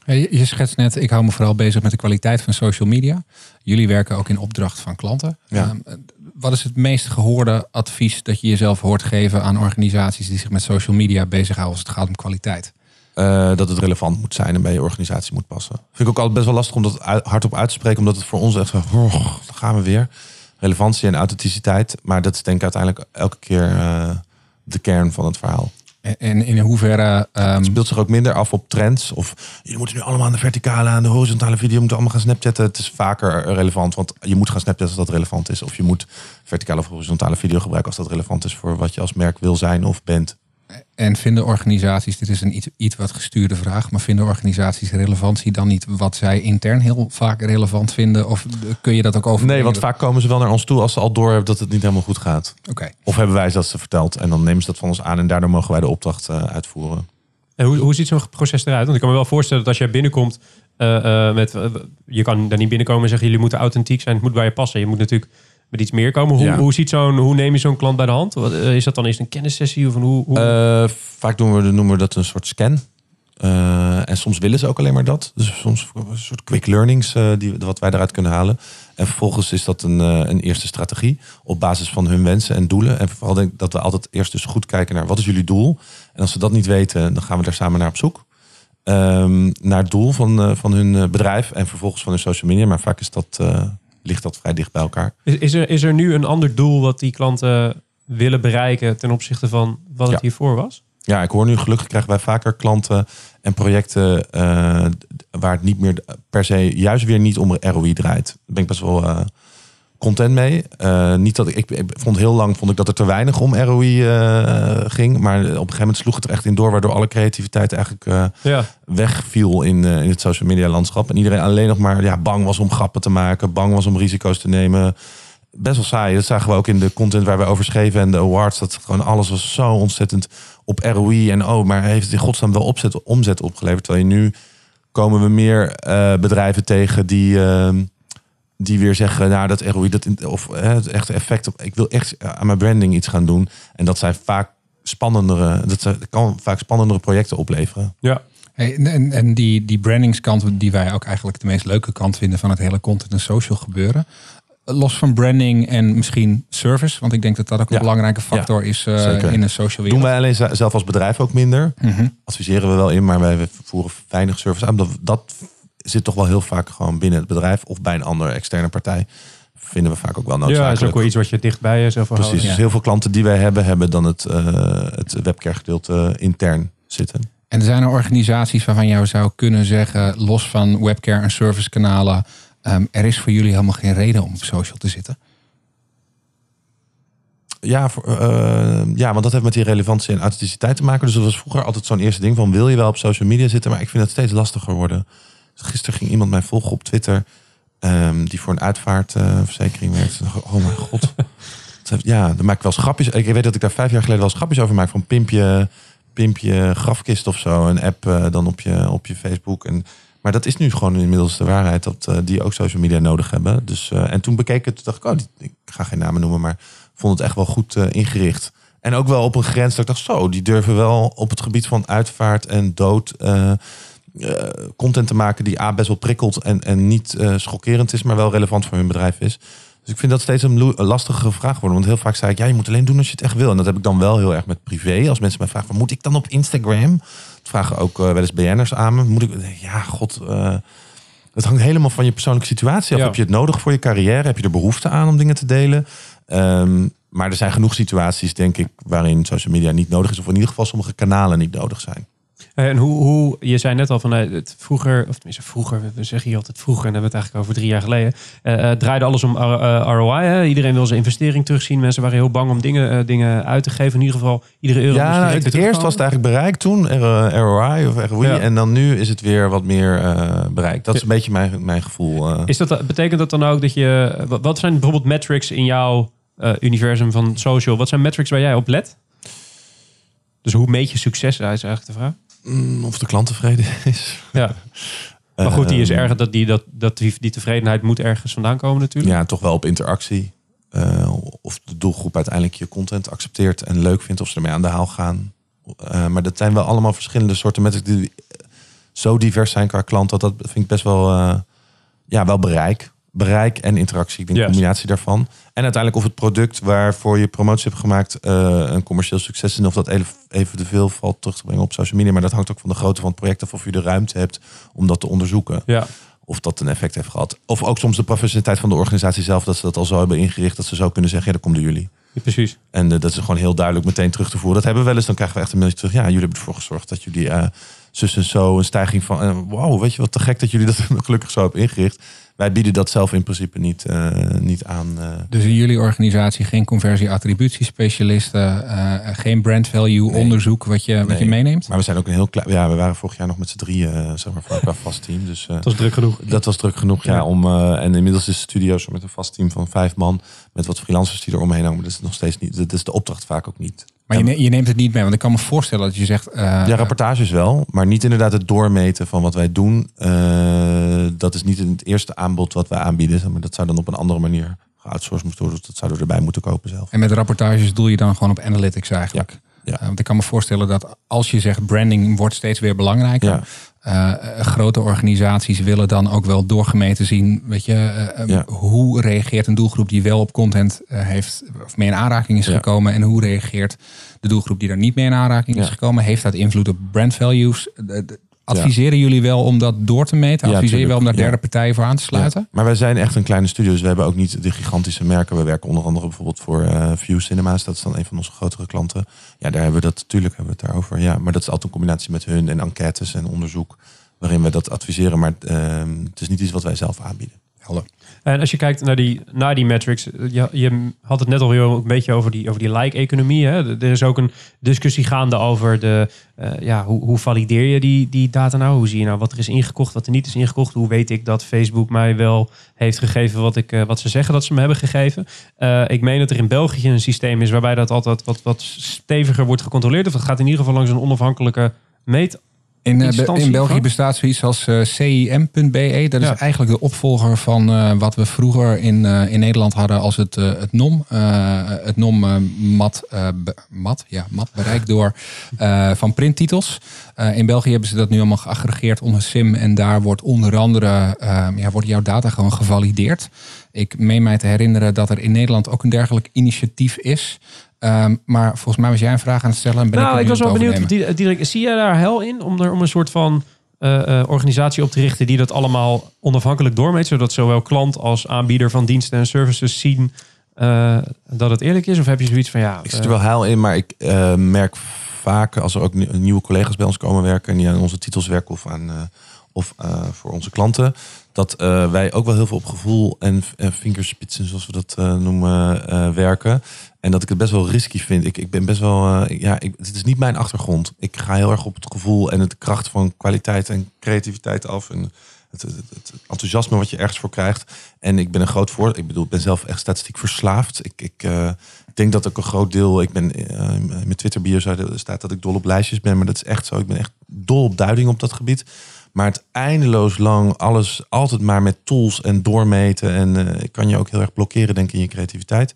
Je je schetst net, ik hou me vooral bezig met de kwaliteit van social media. Jullie werken ook in opdracht van klanten. Ja. Ehm, wat is het meest gehoorde advies dat je jezelf hoort geven aan organisaties die zich met social media bezighouden als het gaat om kwaliteit? Eh, dat het relevant moet zijn en bij je organisatie moet passen. Vind ik ook altijd best wel lastig om dat uit- hardop uit te spreken, omdat het voor ons echt oh, dan gaan we weer. Relevantie en authenticiteit. Maar dat is denk ik uiteindelijk elke keer eh, de kern van het verhaal. En- En in hoeverre ehm, Het speelt zich ook minder af op trends. Of jullie moeten nu allemaal aan de verticale, aan de horizontale video, moeten allemaal gaan snapchatten. Het is vaker relevant, want je moet gaan snapchatten als dat relevant is. Of je moet verticale of horizontale video gebruiken als dat relevant is voor wat je als merk wil zijn of bent. En vinden organisaties, dit is een iets, iets wat gestuurde vraag, maar vinden organisaties relevantie dan niet wat zij intern heel vaak relevant vinden? Of kun je dat ook over? Nee, want vaak komen ze wel naar ons toe als ze al door hebben dat het niet helemaal goed gaat. Oké. Of hebben wij dat ze verteld en dan nemen ze dat van ons aan en daardoor mogen wij de opdracht uh, uitvoeren. En hoe, hoe ziet zo'n proces eruit? Want ik kan me wel voorstellen dat als jij binnenkomt uh, uh, met, je kan daar niet binnenkomen en zeggen jullie moeten authentiek zijn, het moet bij je passen. Je moet natuurlijk met iets meer komen. Hoe, Ja. hoe, ziet zo'n, hoe neem je zo'n klant bij de hand? Wat, eh, is dat dan eerst een kennissessie? Of een, hoe, hoe... Eh, vaak doen we, noemen we dat een soort scan. Eh, en soms willen ze ook alleen maar dat. Dus soms een soort quick learnings eh, die, wat wij eruit kunnen halen. En vervolgens is dat een, een eerste strategie op basis van hun wensen en doelen. En vooral denk ik dat we altijd eerst dus goed kijken naar wat is jullie doel. En als ze dat niet weten, dan gaan we daar samen naar op zoek. Ehm, naar het doel van, van hun bedrijf en vervolgens van hun social media. Maar vaak is dat, ligt dat vrij dicht bij elkaar. is, is, er, is er nu een ander doel wat die klanten willen bereiken ten opzichte van wat het Ja. hiervoor was? Ja, ik hoor nu gelukkig krijgen wij vaker klanten en projecten eh, waar het niet meer per se juist weer niet om ROI draait. Daar ben ik best wel eh, content mee. Eh, niet dat ik, ik, ik vond heel lang vond ik dat het te weinig om ROI eh, ging, maar op een gegeven moment sloeg het er echt in door, waardoor alle creativiteit eigenlijk eh, Ja. wegviel in, in het social media landschap. En iedereen alleen nog maar ja, bang was om grappen te maken, bang was om risico's te nemen. Best wel saai. Dat zagen we ook in de content waar we over schreven en de awards. Dat gewoon alles was zo ontzettend op ROI. En oh, maar heeft het in godsnaam wel opzet, omzet opgeleverd? Terwijl je nu komen we meer bedrijven tegen die, ehm, die weer zeggen, nou dat ROI, dat in- of eh, het echte effect op. Ik wil echt aan mijn branding iets gaan doen. En dat zijn vaak spannendere, dat kan vaak spannendere projecten opleveren. Ja. Hey, en- en, die, die brandingskant, die wij ook eigenlijk de meest leuke kant vinden van het hele content en social gebeuren. Los van branding en misschien service, want ik denk dat dat ook een Ja. belangrijke factor is eh, Zeker. in een social Doen wereld. wij alleen ze- zelf als bedrijf ook minder. Mhm. Adviseren we wel in, maar wij voeren weinig service aan. Dat, dat zit toch wel heel vaak gewoon binnen het bedrijf of bij een andere externe partij. Vinden we vaak ook wel ja, dat is noodzakelijk. ook wel iets wat je dicht bij jezelf Precies. houden. Dus heel veel klanten die wij hebben, hebben dan het, uh, het webcare gedeelte intern zitten. En er zijn er organisaties waarvan jou zou kunnen zeggen, los van webcare en servicekanalen, um, er is voor jullie helemaal geen reden om op social te zitten. Ja, voor, uh, ja, want dat heeft met die relevantie en authenticiteit te maken. Dus dat was vroeger altijd zo'n eerste ding van wil je wel op social media zitten? Maar ik vind het steeds lastiger worden. Gisteren ging iemand mij volgen op Twitter um, die voor een uitvaartverzekering werkt. Oh mijn god. ja, dan maak ik wel eens grapjes. Ik weet dat ik daar vijf jaar geleden wel eens grapjes over maak van pimpje, pimpje grafkist of zo. Een app uh, dan op je, op je Facebook. En, maar dat is nu gewoon inmiddels de waarheid dat uh, die ook social media nodig hebben. Dus, uh, en toen bekeek ik het, dacht ik, oh, die, ik ga geen namen noemen, maar vond het echt wel goed ingericht. En ook wel op een grens dat ik dacht, zo, die durven wel op het gebied van uitvaart en dood uh, uh, content te maken die A best wel prikkelt en, en niet uh, schokkerend is, maar wel relevant voor hun bedrijf is. Dus ik vind dat steeds een, lastige vraag worden. Want heel vaak zei ik, ja, je moet alleen doen als je het echt wil. En dat heb ik dan wel heel erg met privé. Als mensen mij vragen, moet ik dan op Instagram? Dat vragen ook uh, wel eens BN'ers aan me. Moet ik, ja, god... Uh, het hangt helemaal van je persoonlijke situatie af. Ja. Heb je het nodig voor je carrière? Heb je er behoefte aan om dingen te delen? Um, maar er zijn genoeg situaties, denk ik, waarin social media niet nodig is. Of in ieder geval sommige kanalen niet nodig zijn. En hoe, hoe je zei net al van het vroeger, of tenminste vroeger, we zeggen hier altijd vroeger, en dan hebben we het eigenlijk over drie jaar geleden. Uh, uh, draaide alles om uh, ROI. Hè? Iedereen wil zijn investering terugzien. Mensen waren heel bang om dingen, dingen uit te geven. In ieder geval, iedere euro. Ja, nou, het eerst was het eigenlijk bereikt toen, ROI of ROI. Ja. En dan nu is het weer wat meer bereikt. Dat is een beetje mijn, mijn gevoel. Is dat, betekent dat dan ook dat je. Wat zijn bijvoorbeeld metrics in jouw universum van social? Wat zijn metrics waar jij op let? Dus hoe meet je succes? Dat is eigenlijk de vraag. Mm, Of de klant tevreden is. Ja. Maar goed, die is erg dat, die, dat, dat die, die tevredenheid moet ergens vandaan komen natuurlijk. Ja, toch wel op interactie. Uh, of de doelgroep uiteindelijk je content accepteert en leuk vindt. Of ze ermee aan de haal gaan. Uh, maar dat zijn wel allemaal verschillende soorten metrics die zo divers zijn qua klant. Dat, dat vind ik best wel, uh, ja, wel bereik. Bereik en interactie. Ik denk yes. een combinatie daarvan. En uiteindelijk of het product waarvoor je promotie hebt gemaakt een commercieel succes is. En of dat even te veel valt terug te brengen op social media. Maar dat hangt ook van de grootte van het project af. Of je de ruimte hebt om dat te onderzoeken. Ja. Of dat een effect heeft gehad. Of ook soms de professionaliteit van de organisatie zelf. Dat ze dat al zo hebben ingericht. Dat ze zo kunnen zeggen, ja, komt door jullie. Ja, precies. En uh, dat is gewoon heel duidelijk meteen terug te voeren. Dat hebben we wel eens. Dan krijgen we echt een mailtje terug. Ja, jullie hebben ervoor gezorgd dat jullie uh, zus en zo een stijging van... Wow, weet je wat te gek dat jullie dat gelukkig zo hebben ingericht. Wij bieden dat zelf in principe niet, eh, niet aan. eh. Dus in jullie organisatie geen conversie-attributiespecialisten, eh, geen brand value Nee. onderzoek wat je, wat je Nee. meeneemt? Maar we zijn ook een heel klein. Ja, we waren vorig jaar nog met z'n drieën, eh, zeg maar, qua vast team. Dus eh, Dat is druk genoeg. dat was druk genoeg. Ja, Ja. om, eh, en inmiddels is de studio zo met een vast team van vijf man. Met wat freelancers die er omheen hangen. Dat is nog steeds niet. Dat is de opdracht vaak ook niet. Maar je, je neemt het niet mee, want ik kan me voorstellen dat je zegt... eh, Ja, rapportages wel, maar niet inderdaad het doormeten van wat wij doen. Eh, dat is niet het eerste aanbod wat wij aanbieden. Maar dat zou dan op een andere manier geoutsourced moeten worden. Dus dat zouden we erbij moeten kopen zelf. En met rapportages doe je dan gewoon op analytics eigenlijk. Ja, ja. Eh, want ik kan me voorstellen dat als je zegt branding wordt steeds weer belangrijker. Ja. Eh, eh, grote organisaties willen dan ook wel doorgemeten zien. Weet je, eh, eh, Ja. hoe reageert een doelgroep die wel op content heeft of mee in aanraking is Ja. gekomen. En hoe reageert de doelgroep die daar niet mee in aanraking is gekomen. Heeft dat invloed op brand values? Adviseren jullie wel om dat door te meten? Ja, Adviseer je wel om daar derde partijen voor aan te sluiten? Maar wij zijn echt een kleine studio. Dus we hebben ook niet de gigantische merken. We werken onder andere bijvoorbeeld voor eh View Cinema's. Dat is dan een van onze grotere klanten. Ja, daar hebben we dat natuurlijk hebben we het daarover. Ja, maar dat is altijd een combinatie met hun en enquêtes en onderzoek. Waarin we dat adviseren. Maar ehm, het is niet iets wat wij zelf aanbieden. En als je kijkt naar die, naar die metrics, je, had het net al een beetje over die, over die like-economie. Er is ook een discussie gaande over de, eh, ja, hoe, hoe valideer je die, die data nou? Hoe zie je nou wat er is ingekocht, wat er niet is ingekocht? Hoe weet ik dat Facebook mij wel heeft gegeven wat, ik, eh, wat ze zeggen dat ze me hebben gegeven? Eh, ik meen dat er in België een systeem is waarbij dat altijd wat, wat steviger wordt gecontroleerd. Of het gaat in ieder geval langs een onafhankelijke meet. In, eh, in België van? bestaat zoiets als eh, CIM.be. Dat Ja. is eigenlijk de opvolger van eh, wat we vroeger in, eh, in Nederland hadden als het, eh, het NOM. Eh, het NOM eh, mat, eh, be- mat, ja, mat bereikt door eh, van printtitels. Eh, in België hebben ze dat nu allemaal geaggregeerd onder SIM. En daar wordt onder andere eh, ja, wordt jouw data gewoon gevalideerd. Ik meen mij te herinneren dat er in Nederland ook een dergelijk initiatief is. Ehm, maar volgens mij was jij een vraag aan het stellen. En ben nou, ik, was wel benieuwd. direct, zie jij daar hel in om er om een soort van eh, eh, organisatie op te richten die dat allemaal onafhankelijk doormeet, zodat zowel klant als aanbieder van diensten en services zien eh, dat het eerlijk is? Of heb je zoiets van ja? Ik zit er wel heil in, maar ik eh, merk vaak als er ook nie- nieuwe collega's bij ons komen werken. En die aan onze titels werken of, aan, eh, of eh, voor onze klanten. Dat eh, wij ook wel heel veel op gevoel en, en vingerspitsen, zoals we dat eh, noemen, eh, werken. En dat ik het best wel risky vind. Ik, ik ben best wel, eh, ja, ik, het is niet mijn achtergrond. Ik ga heel erg op het gevoel en het kracht van kwaliteit en creativiteit af. En het, het, enthousiasme wat je ergens voor krijgt. En ik ben een groot voor. Ik bedoel, ik ben zelf echt statistiek verslaafd. Ik, ik eh, denk dat ook een groot deel. Ik ben eh, in mijn Twitter bio staat dat ik dol op lijstjes ben, maar dat is echt zo. Ik ben echt dol op duiding op dat gebied. Maar het eindeloos lang alles altijd maar met tools en doormeten en eh, kan je ook heel erg blokkeren, denk ik, in je creativiteit.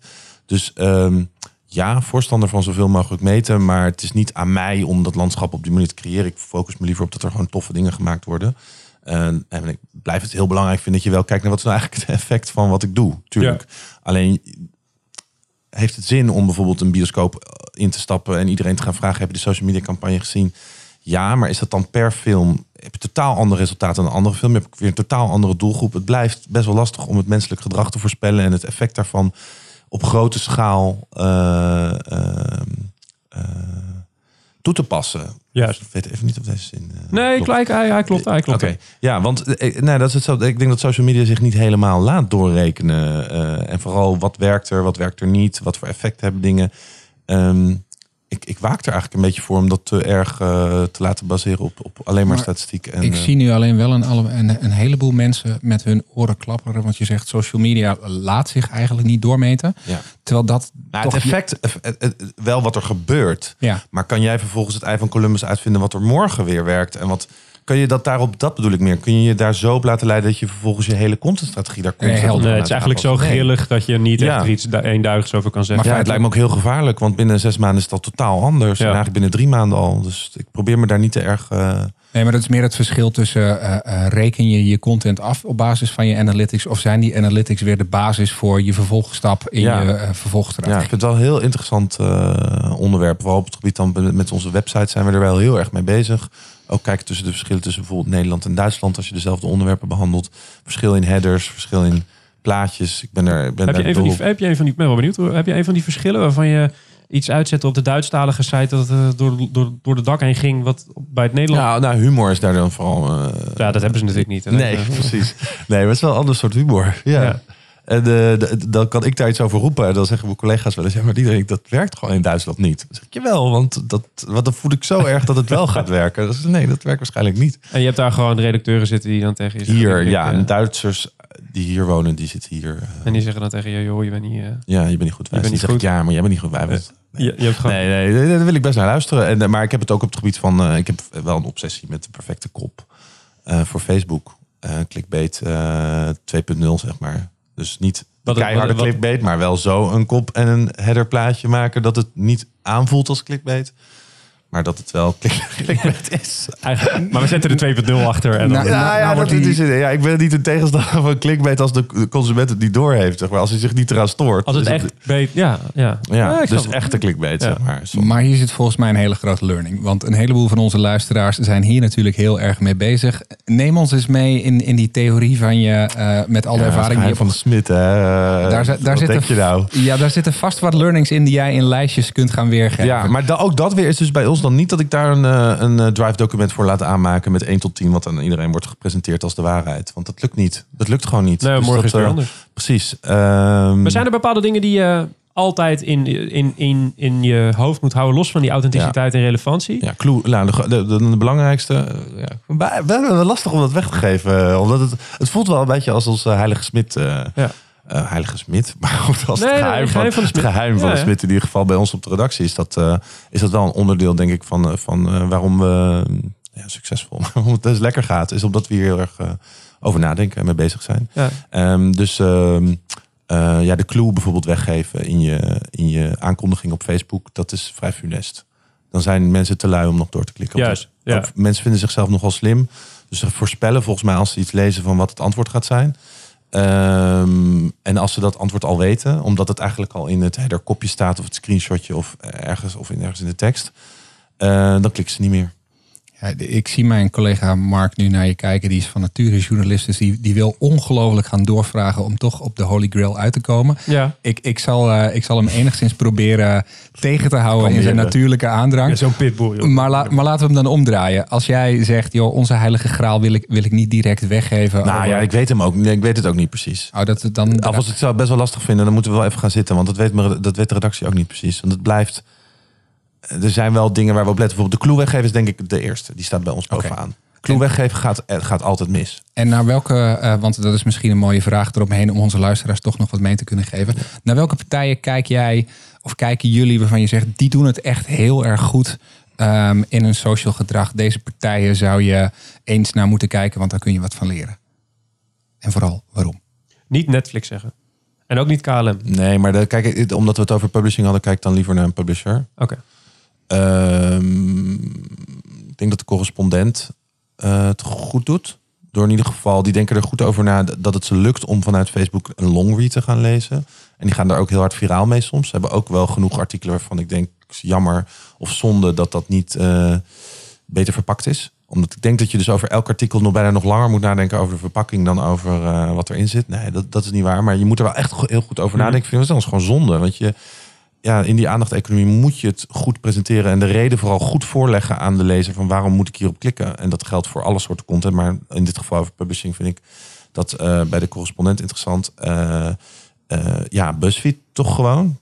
Dus ehm, ja, voorstander van zoveel mogelijk meten, maar het is niet aan mij om dat landschap op die manier te creëren. Ik focus me liever op dat er gewoon toffe dingen gemaakt worden. En, en ik blijf het heel belangrijk vinden dat je wel kijkt naar wat is nou eigenlijk het effect van wat ik doe. Tuurlijk. Alleen heeft het zin om bijvoorbeeld een bioscoop eh, in te stappen en iedereen te gaan vragen: heb je de social media campagne gezien? Ja, maar is dat dan per film? Heb je totaal ander resultaat dan een andere film? Heb ik weer een totaal andere doelgroep? Het blijft best wel lastig om het menselijk gedrag te voorspellen en het effect daarvan op grote schaal eh, toe te passen. Juist. Ik weet even niet of deze zin. Nee, klopt. hij, hij klopt. Hij klopt. Oké, ja, want nee, dat is het zo. Ik denk dat social media zich niet helemaal laat doorrekenen. en vooral wat werkt er, wat werkt er niet, wat voor effect hebben dingen. Ehm, ik, ik waak er eigenlijk een beetje voor om dat te erg eh, te laten baseren op, op alleen maar, Maar statistiek. En, ik eh, zie nu alleen wel een, een, een heleboel mensen met hun oren klapperen. Want je zegt social media laat zich eigenlijk niet doormeten. ja. Terwijl dat nou, toch... het effect, eh, wel wat er gebeurt. Ja, Maar kan jij vervolgens het ei van Columbus uitvinden wat er morgen weer werkt? En wat kan je dat daarop, dat bedoel ik meer, kun je je daar zo op laten leiden dat je vervolgens je hele contentstrategie daar op Nee, het is eigenlijk zo grillig dat je niet Ja. echt er iets du- eenduidigs over kan zeggen. Ja, Maar het lijkt me ook heel gevaarlijk, want binnen zes maanden is dat totaal anders. Ja. En eigenlijk binnen drie maanden al. Dus ik probeer me daar niet te erg. eh, nee, maar dat is meer het verschil tussen eh, eh, reken je je content af op basis van je analytics of zijn die analytics weer de basis voor je vervolgstap in Ja. je uh, ja, ik vervolgstrategie? vind het wel een heel interessant eh, onderwerp. Vooral op het gebied dan met- onze website zijn we er wel heel erg mee bezig. Ook kijken tussen de verschillen tussen bijvoorbeeld Nederland en Duitsland als je dezelfde onderwerpen behandelt. Verschil in headers, verschil in plaatjes. Ik ben er. ik Ben Heb je, een van die, heb je een van die, ik ben wel benieuwd, heb je een van die verschillen waarvan je iets uitzetten op de Duitsstalige site dat het eh, door, door, door de dak heen ging, wat bij het Nederland... Ja, nou, humor is daar dan vooral... eh, Ja, dat hebben ze natuurlijk niet. hè. Nee, precies. Nee, maar het is wel een ander soort humor. Ja. Ja. En de- dan kan ik daar iets over roepen. En dan zeggen mijn collega's wel eens... Ja, maar die denkt, dat werkt gewoon in Duitsland niet. Dan zeg ik, jawel, want, dat, want dan voel ik zo erg dat het wel gaat werken. Dus nee, dat werkt waarschijnlijk niet. En je hebt daar gewoon redacteuren zitten die dan tegen je zeggen... Hier, ja, en Duitsers die hier wonen, die zitten hier. eh, En die zeggen dan tegen je, joh, je bent niet... eh, ja, je bent niet goed. bent Wij niet zeggen, goed. Ja, maar jij bent niet goed. Wij hebben het. je, je hebt gewoon... Nee, nee, nee, daar wil ik best naar luisteren. En, eh, maar ik heb het ook op het gebied van... ik heb wel een obsessie met de perfecte kop voor Facebook. Clickbait eh 2.0, zeg maar. Dus niet Wat- keiharde clickbait, maar wel zo een kop en een headerplaatje maken... dat het niet aanvoelt als clickbait. Maar dat het wel click- clickbait is. Eigenlijk, maar we zetten er 2.0 achter. En dan, Nou, Ja, ja, nou wordt dat die- is het. ja, ik ben niet een tegenstander van clickbait als de consument het niet doorheeft. Zeg maar. Als hij zich niet eraan stoort. als het echt... beet- ja, ja. Ja, dus het. echte clickbait, Ja. zeg maar. Soms. Maar hier zit volgens mij een hele grote learning. Want een heleboel van onze luisteraars zijn hier natuurlijk heel erg mee bezig. Neem ons eens mee in, in die theorie van je eh, met al de Ja, ervaring die je van de Smit, hè. Daar, zi- daar Wat zitten, je nou? Ja, daar zitten vast wat learnings in die jij in lijstjes kunt gaan weergeven. Ja, maar da- ook dat weer is dus bij ons dan niet dat ik daar een, eh, een eh, drive document voor laat aanmaken met 1 tot 10, wat aan iedereen wordt gepresenteerd als de waarheid. Want dat lukt niet. Dat lukt gewoon niet. Nee, Dus morgen dat, is het weer eh, anders. Precies. Ehm, Maar zijn er bepaalde dingen die je altijd in, in, in, in je hoofd moet houden, los van die authenticiteit en relevantie? Ja, clue, nou, de, de, de, de belangrijkste. Ja, bij- we hebben het lastig om dat weg te geven. Omdat het, het voelt wel een beetje als onze Heilige Smit. eh, Ja. Eh, Heilige Smit. Maar goed, als Nee, het nee, geheim, geheim van, de geheim van de in ieder geval bij ons op de redactie is dat, eh, is dat wel een onderdeel, denk ik, van, eh, van waarom we ja, succesvol, waarom het dus lekker gaat. Is omdat we hier heel erg over nadenken en mee bezig zijn. Ja. Ehm, dus ehm, eh, ja, de clue bijvoorbeeld weggeven in je, in je aankondiging op Facebook, dat is vrij funest. Dan zijn mensen te lui om nog door te klikken. Juist, ja. Ook mensen vinden zichzelf nogal slim. Dus ze voorspellen volgens mij als ze iets lezen van wat het antwoord gaat zijn. Ehm, en als ze dat antwoord al weten, omdat het eigenlijk al in het header kopje staat of het screenshotje of ergens of in, ergens in de tekst, eh, dan klikken ze niet meer. Ja, ik zie mijn collega Mark nu naar je kijken. Die is van nature journalist. Dus die, die wil ongelooflijk gaan doorvragen om toch op de Holy Grail uit te komen. Ja. Ik, ik, zal, eh, ik zal hem enigszins proberen tegen te houden in zijn natuurlijke aandrang. Ja, Zo'n pitbull. joh. Maar, la- maar laten we hem dan omdraaien. Als jij zegt, joh, onze heilige graal wil ik, wil ik niet direct weggeven. Nou over- ja, ik weet hem ook. Nee, ik weet het ook niet precies. Oh, dat het dan... Als ik het zou best wel lastig vinden, dan moeten we wel even gaan zitten. Want dat weet, me- dat weet de redactie ook niet precies. Want het blijft. Er zijn wel dingen waar we op letten. Bijvoorbeeld de clue weggeven is denk ik de eerste. Die staat bij ons bovenaan. Clue weggeven gaat, eh, gaat altijd mis. En naar welke, eh, want dat is misschien een mooie vraag eromheen om onze luisteraars toch nog wat mee te kunnen geven. Naar welke partijen kijk jij of kijken jullie waarvan je zegt, die doen het echt heel erg goed ehm, in hun social gedrag. Deze partijen zou je eens naar moeten kijken, want daar kun je wat van leren. En vooral, waarom? Niet Netflix zeggen. En ook niet KLM. Nee, maar de, kijk, omdat we het over publishing hadden, kijk dan liever naar een publisher. Oké. Ik denk dat de correspondent eh, het goed doet. Door in ieder geval, die denken er goed over na dat het ze lukt om vanuit Facebook een long read te gaan lezen. En die gaan daar ook heel hard viraal mee soms. Ze hebben ook wel genoeg artikelen waarvan ik denk, jammer of zonde dat dat niet eh, beter verpakt is. Omdat ik denk dat je dus over elk artikel nog bijna nog langer moet nadenken over de verpakking dan over eh, wat erin zit. Nee, dat, dat is niet waar. Maar je moet er wel echt heel goed over Mhm. nadenken. Ik vind het anders gewoon zonde. Want je, ja, in die aandacht-economie moet je het goed presenteren en de reden vooral goed voorleggen aan de lezer van waarom moet ik hierop klikken. En dat geldt voor alle soorten content, maar in dit geval over publishing vind ik dat eh, bij de correspondent interessant. Eh, eh, ja, BuzzFeed toch gewoon.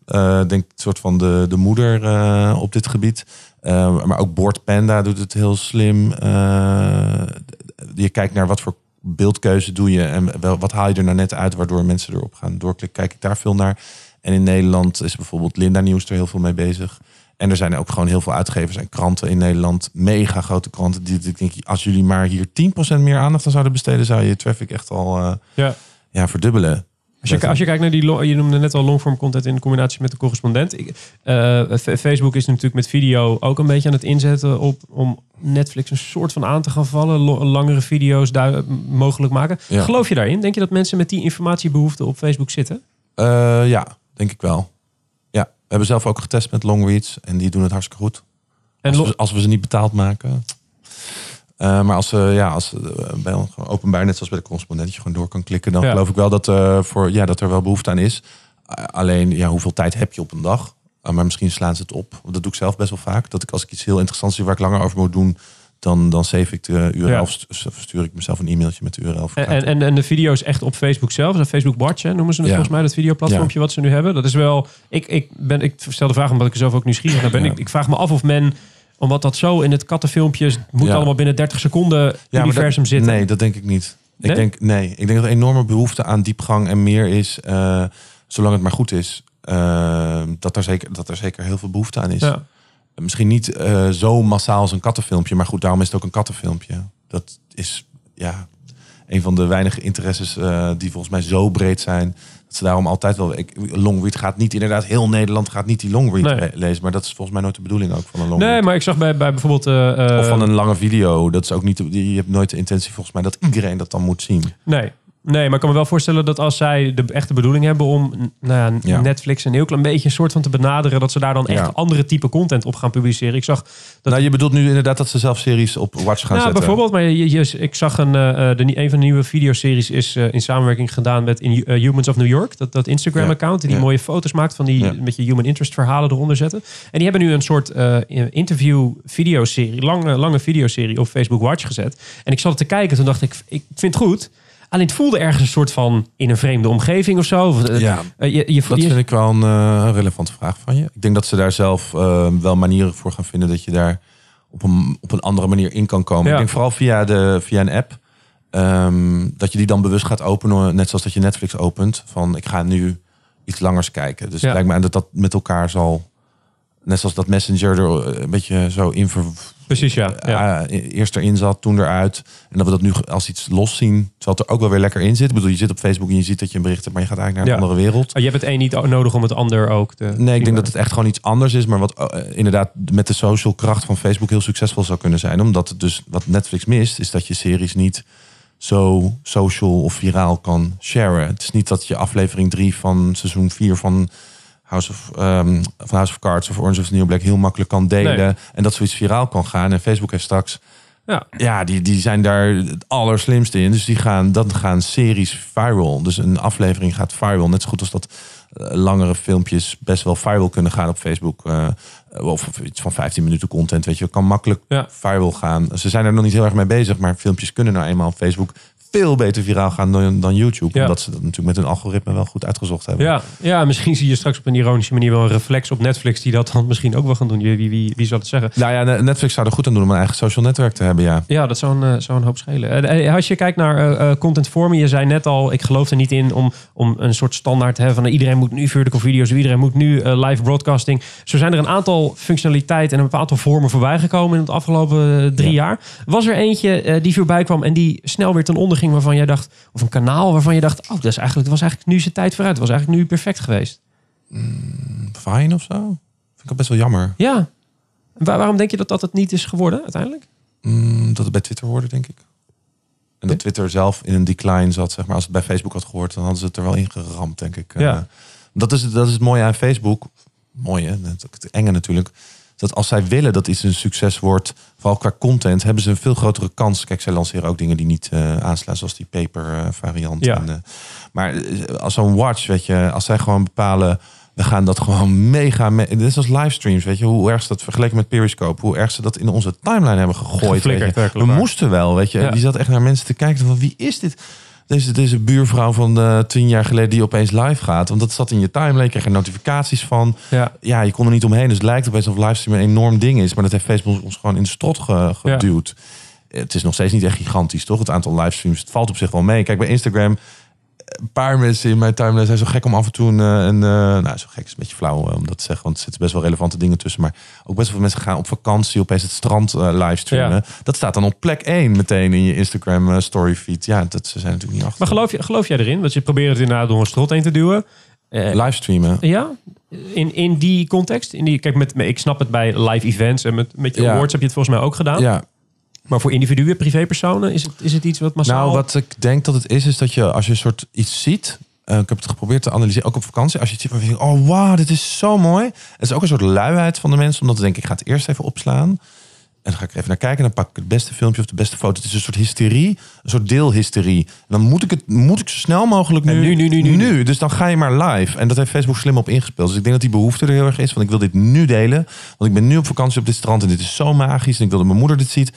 Denk een soort van de, de moeder op dit gebied. Maar ook Board Panda doet het heel slim. Je kijkt naar wat voor beeldkeuze doe je en wel, wat haal je er nou net uit waardoor mensen erop gaan doorklikken. Kijk ik daar veel naar. En in Nederland is bijvoorbeeld Linda Nieuws er heel veel mee bezig. En er zijn ook gewoon heel veel uitgevers en kranten in Nederland. Mega grote kranten. Die, ik denk, als jullie maar hier 10% meer aandacht aan zouden besteden, zou je traffic echt al eh, Ja. ja, verdubbelen. Als je, als je kijkt naar die, je noemde net al longform content in combinatie met de correspondent. Ik, eh, Facebook is natuurlijk met video ook een beetje aan het inzetten op om Netflix een soort van aan te gaan vallen. Langere video's du- mogelijk maken. Ja. Geloof je daarin? Denk je dat mensen met die informatiebehoefte op Facebook zitten? Eh, ja, denk ik wel. Ja, we hebben zelf ook getest met longreads en die doen het hartstikke goed. En Als we, als we ze niet betaald maken. Eh, maar als, ze ja, als eh, bij openbaar, net zoals bij de correspondent, je gewoon door kan klikken, dan Ja. geloof ik wel dat, voor, ja, dat er wel behoefte aan is. Alleen, ja, hoeveel tijd heb je op een dag? Uh, maar misschien slaan ze het op. Dat doe ik zelf best wel vaak. Dat ik als ik iets heel interessants zie waar ik langer over moet doen, dan, dan save ik de URL. Ja. Stuur ik mezelf een e-mailtje met de URL. En, en, en, de video's echt op Facebook zelf. Dus Facebook hè, noemen ze het Ja. volgens mij. Dat videoplatformpje wat ze nu hebben. Dat is wel... Ik, ik, ben, ik stel de vraag omdat ik er zelf ook nieuwsgierig naar ben. Ik, ik vraag me af of men... Omdat dat zo in het kattenfilmpje moet allemaal binnen 30 seconden universum dat, zitten. Nee, dat denk ik niet. Nee? Ik denk, nee, ik denk dat er enorme behoefte aan diepgang en meer is, eh, zolang het maar goed is. eh, dat, er zeker, dat er zeker heel veel behoefte aan is. Ja. Misschien niet eh, zo massaal als een kattenfilmpje, maar goed, daarom is het ook een kattenfilmpje. Dat is ja, een van de weinige interesses eh, die volgens mij zo breed zijn. Dat ze daarom altijd wel. Ik, longread gaat niet inderdaad heel Nederland gaat niet die longread Nee. le- lezen, maar dat is volgens mij nooit de bedoeling ook van een longread. Nee, maar ik zag bij, bij bijvoorbeeld... eh, Of van een lange video. Dat is ook niet. Je hebt nooit de intentie volgens mij dat iedereen dat dan moet zien. Nee. Nee, maar ik kan me wel voorstellen dat als zij de echte bedoeling hebben om nou ja, Ja. Netflix een heel klein beetje een soort van te benaderen, dat ze daar dan echt Ja. andere type content op gaan publiceren. Ik zag dat nou, je bedoelt nu inderdaad dat ze zelf series op Watch gaan nou, zetten. bijvoorbeeld, maar je, je- ik zag een, eh, eh, de, een van de nieuwe videoseries is eh, in samenwerking gedaan met in, Humans of New York. Dat, dat Instagram-account die, mooie foto's maakt van die met je human interest verhalen eronder zetten. En die hebben nu een soort eh, interview videoserie, lange, lange videoserie op Facebook Watch gezet. En ik zat het te kijken, toen dacht ik, ik vind het goed. Alleen het voelde ergens een soort van in een vreemde omgeving of zo. Eh, Ja, eh, je, je, dat vind ik wel een eh, een relevante vraag van je. Ik denk dat ze daar zelf wel manieren voor gaan vinden dat je daar op een, op een andere manier in kan komen. Ja. Ik denk vooral via, de, via een app. ehm, dat je die dan bewust gaat openen, net zoals dat je Netflix opent. Van ik ga nu iets langers kijken. Dus Ja. het lijkt me aan dat dat met elkaar zal. Net zoals dat Messenger er een beetje zo in ver, Precies, ja. ja. eh, eerst erin zat, toen eruit. En dat we dat nu als iets los zien, terwijl het er ook wel weer lekker in zit. Ik bedoel, je zit op Facebook en je ziet dat je een bericht hebt, maar je gaat eigenlijk naar een Ja. andere wereld. Oh, je hebt het een niet nodig om het ander ook te... Nee, ik denk dat het echt gewoon iets anders is. Maar wat eh, inderdaad met de social kracht van Facebook heel succesvol zou kunnen zijn. Omdat het dus wat Netflix mist, is dat je series niet zo social of viraal kan sharen. Het is niet dat je aflevering 3 van seizoen 4 van House of, van House of Cards of Orange of the New Black heel makkelijk kan delen. Nee. En dat zoiets viraal kan gaan. En Facebook heeft straks Ja. ja, die, die zijn daar het allerslimste in. Dus die gaan, dan gaan series viral. Dus een aflevering gaat viral. Net zo goed als dat eh, langere filmpjes best wel viral kunnen gaan op Facebook. eh, of, of iets van 15 minuten content. Weet je, kan makkelijk Ja. viral gaan. Ze zijn er nog niet heel erg mee bezig. Maar filmpjes kunnen nou eenmaal op Facebook veel beter viraal gaan dan, dan YouTube. Ja. Omdat ze dat natuurlijk met hun algoritme wel goed uitgezocht hebben. Ja, ja, misschien zie je straks op een ironische manier wel een reflex op Netflix die dat dan misschien ook wel gaan doen. Wie, wie, wie, wie zal het zeggen? Nou ja, Netflix zou er goed aan doen om een eigen social netwerk te hebben, ja. Ja, dat zou een, eh, zou een hoop schelen. Eh, eh, Als je kijkt naar eh, content vormen, je zei net al, ik geloof er niet in om, om een soort standaard te hebben van iedereen moet nu vertical video's, iedereen moet nu live broadcasting. Zo zijn er een aantal functionaliteiten en een aantal vormen voorbij gekomen in het afgelopen drie Ja. jaar. Was er eentje die voorbij kwam en die snel weer ten onder ging waarvan jij dacht, of een kanaal waarvan je dacht, oh, dat is eigenlijk, dat was eigenlijk nu zijn tijd vooruit, dat was eigenlijk nu perfect geweest. Vine of zo? Vind ik ook best wel jammer. Ja. Waar- waarom denk je dat dat het niet is geworden uiteindelijk? Mm, dat het bij Twitter hoorde, denk ik. En dat Twitter zelf in een decline zat, zeg maar. Als het bij Facebook had gehoord, dan hadden ze het er wel in geramd, denk ik. Ja. Eh, dat, is, dat is het mooie aan Facebook. Mooi, hè? Het het enge natuurlijk. Dat als zij willen dat iets een succes wordt, vooral qua content, hebben ze een veel grotere kans. Kijk, zij lanceren ook dingen die niet eh, aanslaan, zoals die paper eh, variant. Ja. En, eh, maar als zo'n watch, weet je, als zij gewoon bepalen, we gaan dat gewoon mega, me dit is als livestreams, weet je, hoe erg ze dat vergeleken met Periscope, hoe erg ze dat in onze timeline hebben gegooid. weet je. We moesten wel, weet je. Ja. Die zat echt naar mensen te kijken van wie is dit? Deze, deze buurvrouw van eh, tien jaar geleden die opeens live gaat. Want dat zat in je timeline, kreeg er notificaties van. Ja. Ja, je kon er niet omheen. Dus het lijkt opeens of livestream een enorm ding is. Maar dat heeft Facebook ons gewoon in de strot ge- geduwd. Het is nog steeds niet echt gigantisch, toch? Het aantal livestreams, het valt op zich wel mee. Kijk, bij Instagram, een paar mensen in mijn timeline zijn zo gek om af en toe een... eh, een eh, nou, zo gek is een beetje flauw eh, om dat te zeggen. Want er zitten best wel relevante dingen tussen. Maar ook best wel veel mensen gaan op vakantie opeens het strand livestreamen. Ja. Dat staat dan op plek 1 meteen in je Instagram story feed. Ja, dat ze zijn natuurlijk niet achter. Maar geloof, je, geloof jij erin? Want je probeert het inderdaad door een strot heen te duwen. Eh, livestreamen. ja, in, in die context. In die, kijk, met, met- ik snap het bij live events en met, met je Ja. awards heb je het volgens mij ook gedaan. Ja, Maar voor individuen, privépersonen, is het, is het iets wat massaal... Nou, wat ik denk dat het is, is dat je als je een soort iets ziet. eh, ik heb het geprobeerd te analyseren, ook op vakantie. Als je ziet, denk je, oh wow, dit is zo mooi. Het is ook een soort luiheid van de mensen, omdat ze denken, ik ga het eerst even opslaan. En dan ga ik er even naar kijken. En dan pak ik het beste filmpje of de beste foto. Het is een soort hysterie. Een soort deelhysterie. En dan moet ik het moet ik zo snel mogelijk nu. Nu, nu, nu, nu. Dus dan ga je maar live. En dat heeft Facebook slim op ingespeeld. Dus ik denk dat die behoefte er heel erg is. Want ik wil dit nu delen. Want ik ben nu op vakantie op dit strand. En dit is zo magisch. En ik wil dat mijn moeder dit ziet.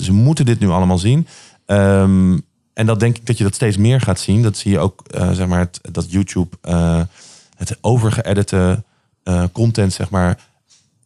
Ze moeten dit nu allemaal zien. Ehm, en dat denk ik dat je dat steeds meer gaat zien. Dat zie je ook, eh, zeg maar, het, dat YouTube uh, het overgeëdite uh, content, zeg maar,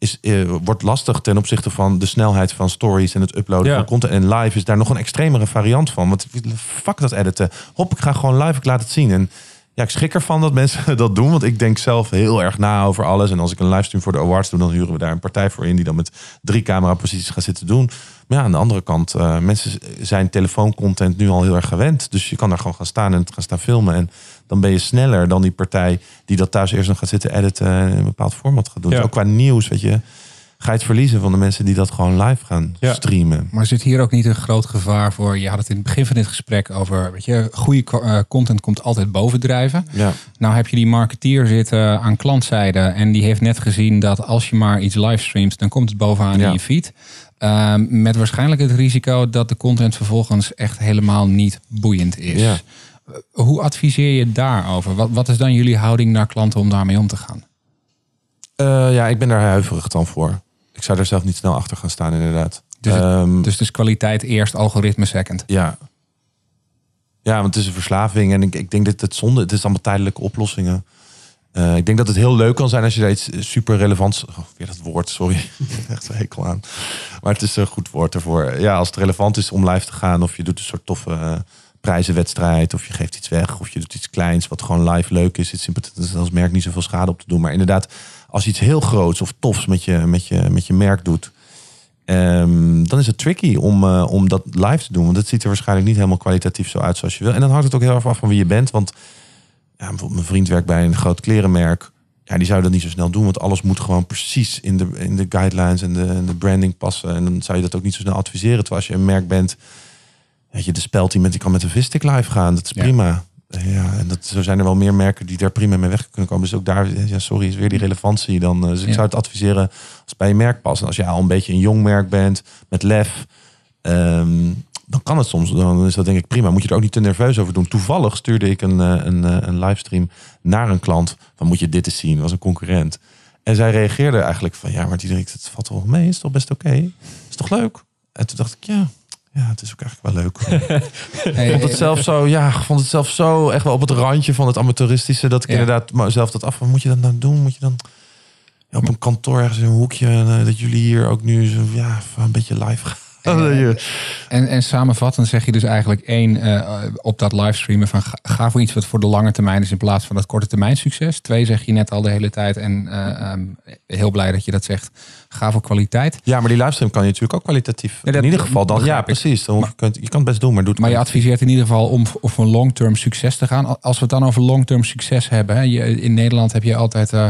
is, wordt lastig ten opzichte van de snelheid van stories en het uploaden Ja. van content. En live is daar nog een extremere variant van. Want fuck dat editen. Hop, ik ga gewoon live, ik laat het zien. En ja, ik schrik ervan dat mensen dat doen. Want ik denk zelf heel erg na over alles. En als ik een livestream voor de awards doe, dan huren we daar een partij voor in die dan met drie cameraposities gaat zitten doen. Maar ja, aan de andere kant, eh, mensen zijn telefooncontent nu al heel erg gewend. Dus je kan daar gewoon gaan staan en het gaan staan filmen. En dan ben je sneller dan die partij die dat thuis eerst nog gaat zitten editen en in een bepaald format gaat doen. Ja. Dus ook qua nieuws, weet je, ga je het verliezen van de mensen die dat gewoon live gaan Ja. streamen. Maar zit hier ook niet een groot gevaar voor? Je had het in het begin van dit gesprek over, weet je, goede eh, content komt altijd bovendrijven. Ja. Nou heb je die marketeer zitten aan klantzijde en die heeft net gezien dat als je maar iets livestreamt, dan komt het bovenaan Ja. in je feed. Ehm, met waarschijnlijk het risico dat de content vervolgens echt helemaal niet boeiend is. Ja. Eh, Hoe adviseer je daarover? Wat, wat is dan jullie houding naar klanten om daarmee om te gaan? Eh, ja, ik ben daar huiverig dan voor. Ik zou daar zelf niet snel achter gaan staan, inderdaad. Dus het- Ehm, Dus dus kwaliteit eerst, algoritme second. Ja. Ja, want het is een verslaving. En ik, ik denk dat het zonde... Het is allemaal tijdelijke oplossingen. Eh, ik denk dat het heel leuk kan zijn als je daar iets super relevants... Oh, weer dat woord, sorry. Echt een hekel aan. Maar het is een goed woord ervoor. Ja, als het relevant is om live te gaan... of je doet een soort toffe eh, prijzenwedstrijd... of je geeft iets weg... of je doet iets kleins wat gewoon live leuk is. Het is als merk niet zoveel schade op te doen. Maar inderdaad, als je iets heel groots of tofs met je, met je, met je merk doet... Ehm, dan is het tricky om, eh, om dat live te doen. Want het ziet er waarschijnlijk niet helemaal kwalitatief zo uit zoals je wil. En dan hangt het ook heel erg af van wie je bent. Want ja, bijvoorbeeld mijn vriend werkt bij een groot klerenmerk. Ja, die zou dat niet zo snel doen. Want alles moet gewoon precies in de, in de guidelines en de, de branding passen. En dan zou je dat ook niet zo snel adviseren. Terwijl als je een merk bent... Weet je, de spelteam met die kan met een visstick live gaan. Dat is Ja. prima. Ja, en dat, zo zijn er wel meer merken die daar prima mee weg kunnen komen. Dus ook daar, ja, sorry, is weer die relevantie. Dan, eh, dus ik Ja. zou het adviseren als het bij je merk past. En als je al een beetje een jong merk bent, met lef, ehm, dan kan het soms. Dan is dat denk ik prima. Moet je er ook niet te nerveus over doen. Toevallig stuurde ik een, eh, een, eh, een livestream naar een klant. Van moet je dit eens zien? Dat was een concurrent. En zij reageerde eigenlijk van ja, maar Diederik, het valt toch mee? Is toch best oké? Is toch leuk? En toen dacht ik ja, ja, het is ook eigenlijk wel leuk. Hey, Ik vond het zelf zo, ja, ik vond het zelf zo echt wel op het randje van het amateuristische. Dat ik Ja. inderdaad mezelf dat af. Wat moet je dat nou doen? Moet je dan ja, op een kantoor ergens in een hoekje. en, eh, dat jullie hier ook nu zo, ja, een beetje live gaan. Dat je- En, en samenvattend zeg je dus eigenlijk één, eh, op dat livestreamen van ga, ga voor iets wat voor de lange termijn is in plaats van dat korte termijn succes. Twee zeg je net al de hele tijd en eh, ehm, heel blij dat je dat zegt. Ga voor kwaliteit. Ja, maar die livestream kan je natuurlijk ook kwalitatief. Ja, dat in ieder geval dan. Ja, precies. Dan je, kunt, je kan het best doen, maar doe het Maar je adviseert in ieder geval om voor long-term succes te gaan. Als we het dan over long-term succes hebben. Hè, je, in Nederland heb je altijd eh,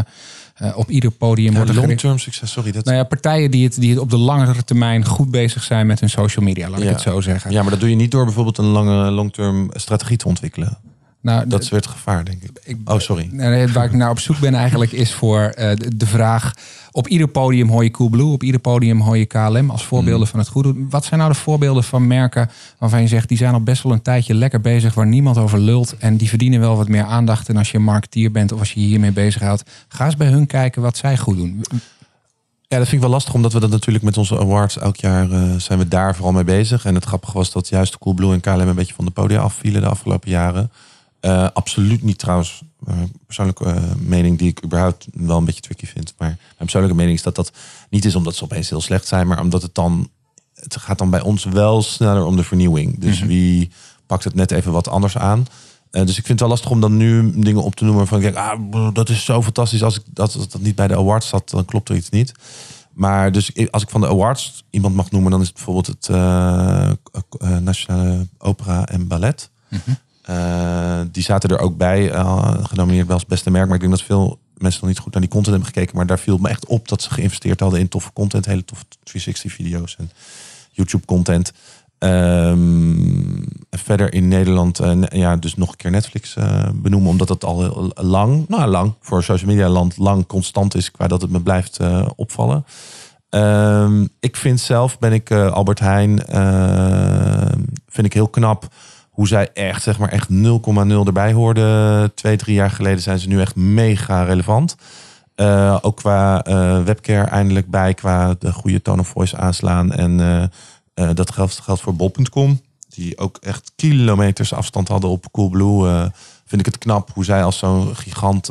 eh, op ieder podium Ja, wordt er gericht- long-term succes, sorry. Dat, Nou ja, partijen die het, die het op de langere termijn goed bezig zijn met hun social media, laat ik het zo zeggen. ja, maar dat doe je niet door bijvoorbeeld een lange long-term strategie te ontwikkelen. Nou, Dat is weer het gevaar, denk ik. Oh, sorry. Nou, waar ik naar op zoek ben eigenlijk is voor eh, de, vraag... op ieder podium hoor je Coolblue, op ieder podium hoor je KLM als voorbeelden van het goed doen. Wat zijn nou de voorbeelden van merken waarvan je zegt... die zijn al best wel een tijdje lekker bezig waar niemand over lult... en die verdienen wel wat meer aandacht. En als je marketeer bent of als je je hiermee bezighoudt... ga eens bij hun kijken wat zij goed doen. Ja, dat vind ik wel lastig, omdat we dat natuurlijk met onze awards elk jaar eh, zijn we daar vooral mee bezig. En het grappige was dat juist Coolblue en KLM een beetje van de podia afvielen de afgelopen jaren. Eh, absoluut niet trouwens. eh, persoonlijke eh, mening die ik überhaupt wel een beetje tricky vind. Maar mijn persoonlijke mening is dat dat niet is omdat ze opeens heel slecht zijn, maar omdat het dan. Het gaat dan bij ons wel sneller om de vernieuwing. Dus wie pakt het net even wat anders aan. Dus ik vind het wel lastig om dan nu dingen op te noemen van ik denk, ah, dat is zo fantastisch. Als ik dat, dat niet bij de awards zat, dan klopt er iets niet. Maar dus als ik van de awards iemand mag noemen, dan is het bijvoorbeeld het Nationale Opera en Ballet. Eh, die zaten er ook bij, eh, genomineerd wel als beste merk. Maar ik denk dat veel mensen nog niet goed naar die content hebben gekeken. Maar daar viel me echt op dat ze geïnvesteerd hadden in toffe content. Hele toffe 360-video's en YouTube-content. Ehm, en verder in Nederland, eh, ja, dus nog een keer Netflix eh, benoemen. Omdat het al lang, nou lang, voor social media land lang constant is. Qua dat het me blijft eh, opvallen. Ehm, ik vind zelf, ben ik eh, Albert Heijn, ehm, vind ik heel knap hoe zij echt, zeg maar, echt 0,0 erbij hoorden. Twee, drie jaar geleden zijn ze nu echt mega relevant. Eh, ook qua eh, webcare eindelijk bij, qua de goede tone of voice aanslaan. En eh, dat geldt, geldt voor bol.com, die ook echt kilometers afstand hadden op Coolblue. vind ik het knap hoe zij als zo'n gigant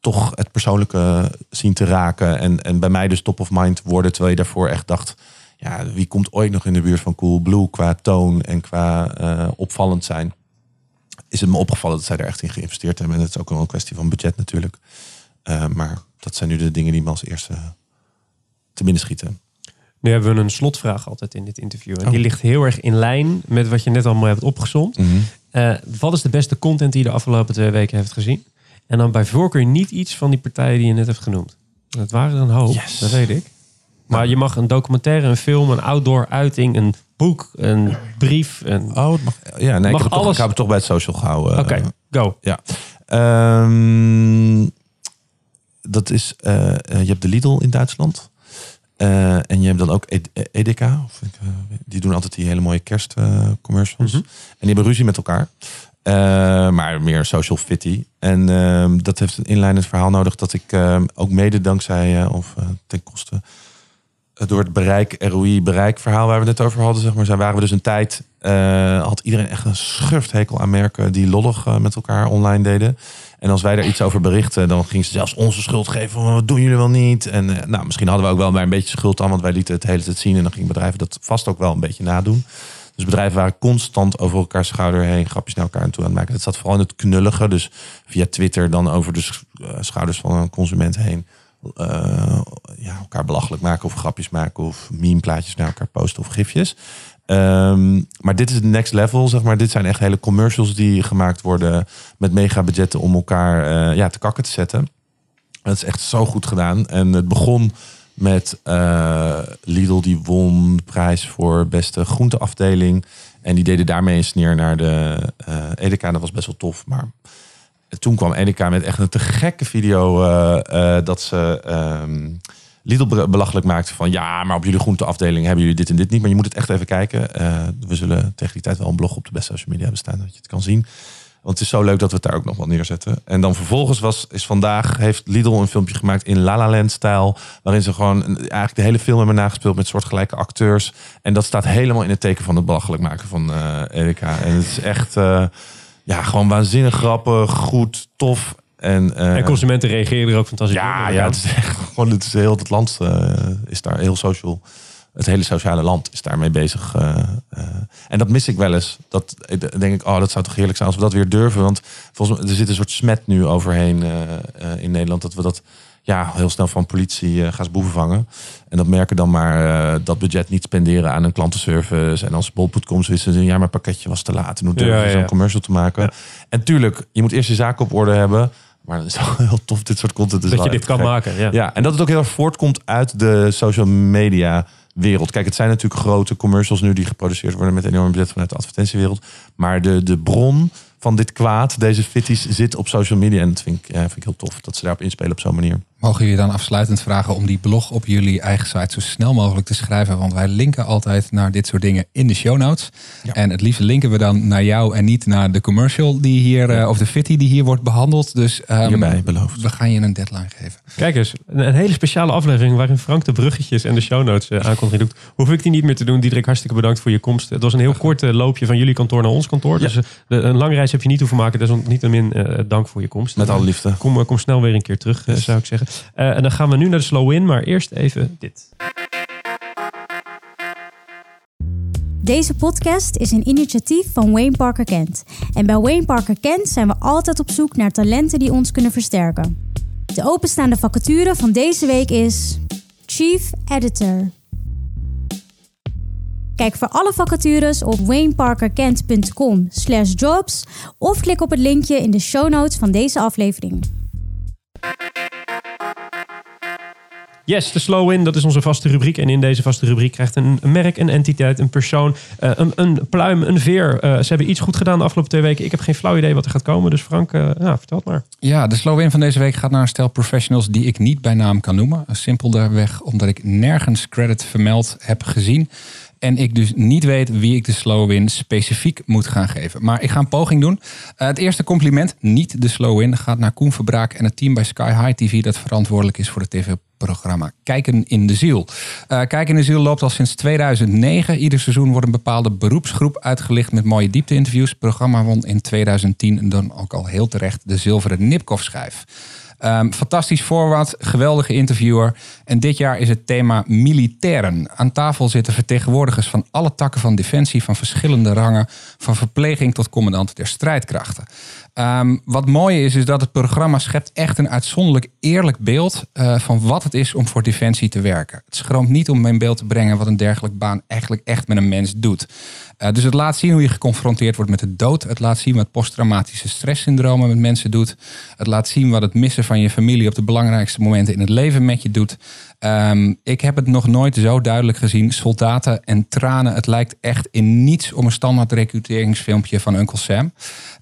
toch het persoonlijke zien te raken. En, en bij mij dus top of mind worden, terwijl je daarvoor echt dacht... Ja, wie komt ooit nog in de buurt van Coolblue qua toon en qua eh, opvallend zijn? Is het me opgevallen dat zij er echt in geïnvesteerd hebben. En het is ook wel een kwestie van budget natuurlijk. Eh, maar dat zijn nu de dingen die me als eerste te binnen schieten. Nu hebben we een slotvraag altijd in dit interview. En Oh. die ligt heel erg in lijn met wat je net allemaal hebt opgezomd. Eh, wat is de beste content die je de afgelopen twee weken heeft gezien? En dan bij voorkeur niet iets van die partijen die je net hebt genoemd. Dat waren er een hoop, Yes. dat weet ik. Maar je mag een documentaire, een film, een outdoor uiting, een boek, een brief. Een... Oh, het mag. Ja, nee, Mag ik, heb het toch, alles- ik heb het toch bij het social gehouden. Oké, go. Ja. Ehm, dat is, eh, eh, je hebt de Lidl in Duitsland. Eh, en je hebt dan ook Ed- eh, Edeka. Of ik, eh, die doen altijd die hele mooie kerstcommercials. Mhm. En die hebben ruzie met elkaar. Eh, maar meer social fitty. En ehm, dat heeft een inleidend verhaal nodig dat ik ehm, ook mede dankzij eh, of eh, ten koste eh, door het bereik, ROI bereikverhaal waar we het net over hadden, zeg maar, zijn waren we dus een tijd, eh, had iedereen echt een schurfthekel aan merken die lollig eh, met elkaar online deden. En als wij daar iets over berichten, dan gingen ze zelfs onze schuld geven. Wat doen jullie wel niet? En eh, nou, misschien hadden we ook wel maar een beetje schuld aan, want wij lieten het hele tijd zien. En dan gingen bedrijven dat vast ook wel een beetje nadoen. Dus bedrijven waren constant over elkaar schouder heen, grapjes naar elkaar toe aan het maken. Dat zat vooral in het knullige. Dus via Twitter dan over de sch- schouders van een consument heen. Eh, ja, elkaar belachelijk maken of grapjes maken of meme-plaatjes naar elkaar posten of gifjes. Ehm, maar dit is het next level, zeg maar. Dit zijn echt hele commercials die gemaakt worden met mega budgetten om elkaar eh, ja, te kakken te zetten. Dat is echt zo goed gedaan. En het begon met eh, Lidl, die won de prijs voor beste groenteafdeling. En die deden daarmee een sneer naar de eh Edeka. Dat was best wel tof. Maar toen kwam Edeka met echt een te gekke video eh, eh, dat ze ehm, Lidl be- belachelijk maakte van ja, maar op jullie groenteafdeling hebben jullie dit en dit niet. Maar je moet het echt even kijken. Eh, we zullen tegen die tijd wel een blog op de beste social media hebben staan, dat je het kan zien. Want het is zo leuk dat we het daar ook nog wel neerzetten. En dan vervolgens was, is vandaag, heeft Lidl een filmpje gemaakt in La La Land stijl. Waarin ze gewoon eigenlijk de hele film hebben nagespeeld met soortgelijke acteurs. En dat staat helemaal in het teken van het belachelijk maken van eh Erika. En het is echt, ja, gewoon waanzinnig grappig, goed, tof. En, eh, En consumenten reageren er ook fantastisch ja, op. ja, het is echt gewoon, het is heel het land eh, is daar heel social. Het hele sociale land is daarmee bezig. eh, en dat mis ik wel eens. Dat denk ik, oh, dat zou toch heerlijk zijn als we dat weer durven. Want volgens mij er zit een soort smet nu overheen in Nederland dat we dat ja heel snel van politie eh gaan boeven vangen. En dat merken dan maar eh, dat budget niet spenderen aan een klantenservice. En als bol.com zoiets is, ja, mijn pakketje was te laat. En hoe Ja, ja. zo'n commercial te maken? Ja. En tuurlijk, je moet eerst je zaak op orde hebben. Maar het is wel heel tof, dit soort content. Dat je dit kan gek. maken. Ja. Ja, en dat het ook heel erg voortkomt uit de social media wereld. Kijk, het zijn natuurlijk grote commercials nu die geproduceerd worden met enorm budget vanuit de advertentiewereld. Maar de, de bron van dit kwaad, deze fitties, zit op social media. En dat vind ik, ja, vind ik heel tof dat ze daarop inspelen op zo'n manier. Mogen jullie dan afsluitend vragen om die blog op jullie eigen site zo snel mogelijk te schrijven? Want wij linken altijd naar dit soort dingen in de show notes. Ja. En het liefst linken we dan naar jou en niet naar de commercial die hier, eh, of de fitty die hier wordt behandeld. Dus ehm, Hierbij beloofd. we gaan je een deadline geven. Kijk eens, een, hele speciale aflevering waarin Frank de bruggetjes en de show notes eh, aankondiging doet. Hoef ik die niet meer te doen. Diederik, hartstikke bedankt voor je komst. Het was een heel kort eh, loopje van jullie kantoor naar ons kantoor. Ja. Dus de- een lange reis heb je niet hoeven maken. Desalniettemin dank voor je komst. Met alle liefde. Kom, kom snel weer een keer terug, Yes. zou ik zeggen. Eh, en dan gaan we nu naar de slow-in, maar eerst even dit. Deze podcast is een initiatief van Wayne Parker Kent. En bij Wayne Parker Kent zijn we altijd op zoek naar talenten die ons kunnen versterken. De openstaande vacature van deze week is Chief Editor. Kijk voor alle vacatures op wayneparkerkent.com slash jobs of klik op het linkje in de show notes van deze aflevering. Yes, de slow in, dat is onze vaste rubriek. En in deze vaste rubriek krijgt een, merk, een entiteit, een persoon, eh, een, een pluim, een veer. Eh, ze hebben iets goed gedaan de afgelopen twee weken. Ik heb geen flauw idee wat er gaat komen. Dus Frank, eh, ja, vertel het maar. Ja, de slow-in van deze week gaat naar een stel professionals die ik niet bij naam kan noemen. Simpelweg omdat ik nergens credit vermeld heb gezien. En ik dus niet weet wie ik de slow-in specifiek moet gaan geven. Maar ik ga een poging doen. Uh, het eerste compliment, niet de slow-in, gaat naar Koen Verbraak en het team bij Sky High TV dat verantwoordelijk is voor het tv-programma Kijken in de Ziel. Uh, Kijken in de Ziel loopt al sinds 2009. Ieder seizoen wordt een bepaalde beroepsgroep uitgelicht met mooie diepte-interviews. Het programma won in 2010 dan ook al heel terecht de zilveren Nipkoff-schijf. Um, fantastisch voorwaarts, geweldige interviewer. En dit jaar is het thema militairen. Aan tafel zitten vertegenwoordigers van alle takken van defensie, van verschillende rangen, van verpleging tot commandant der strijdkrachten. Um, wat mooi is, is dat het programma schept echt een uitzonderlijk eerlijk beeld uh, van wat het is om voor defensie te werken. Het schroomt niet om in beeld te brengen wat een dergelijke baan eigenlijk echt met een mens doet. Uh, dus het laat zien hoe je geconfronteerd wordt met de dood. Het laat zien wat posttraumatische stresssyndromen met mensen doet. Het laat zien wat het missen van je familie op de belangrijkste momenten in het leven met je doet. Um, ik heb het nog nooit zo duidelijk gezien. Soldaten en tranen. Het lijkt echt in niets om een standaard recruteringsfilmpje van Uncle Sam.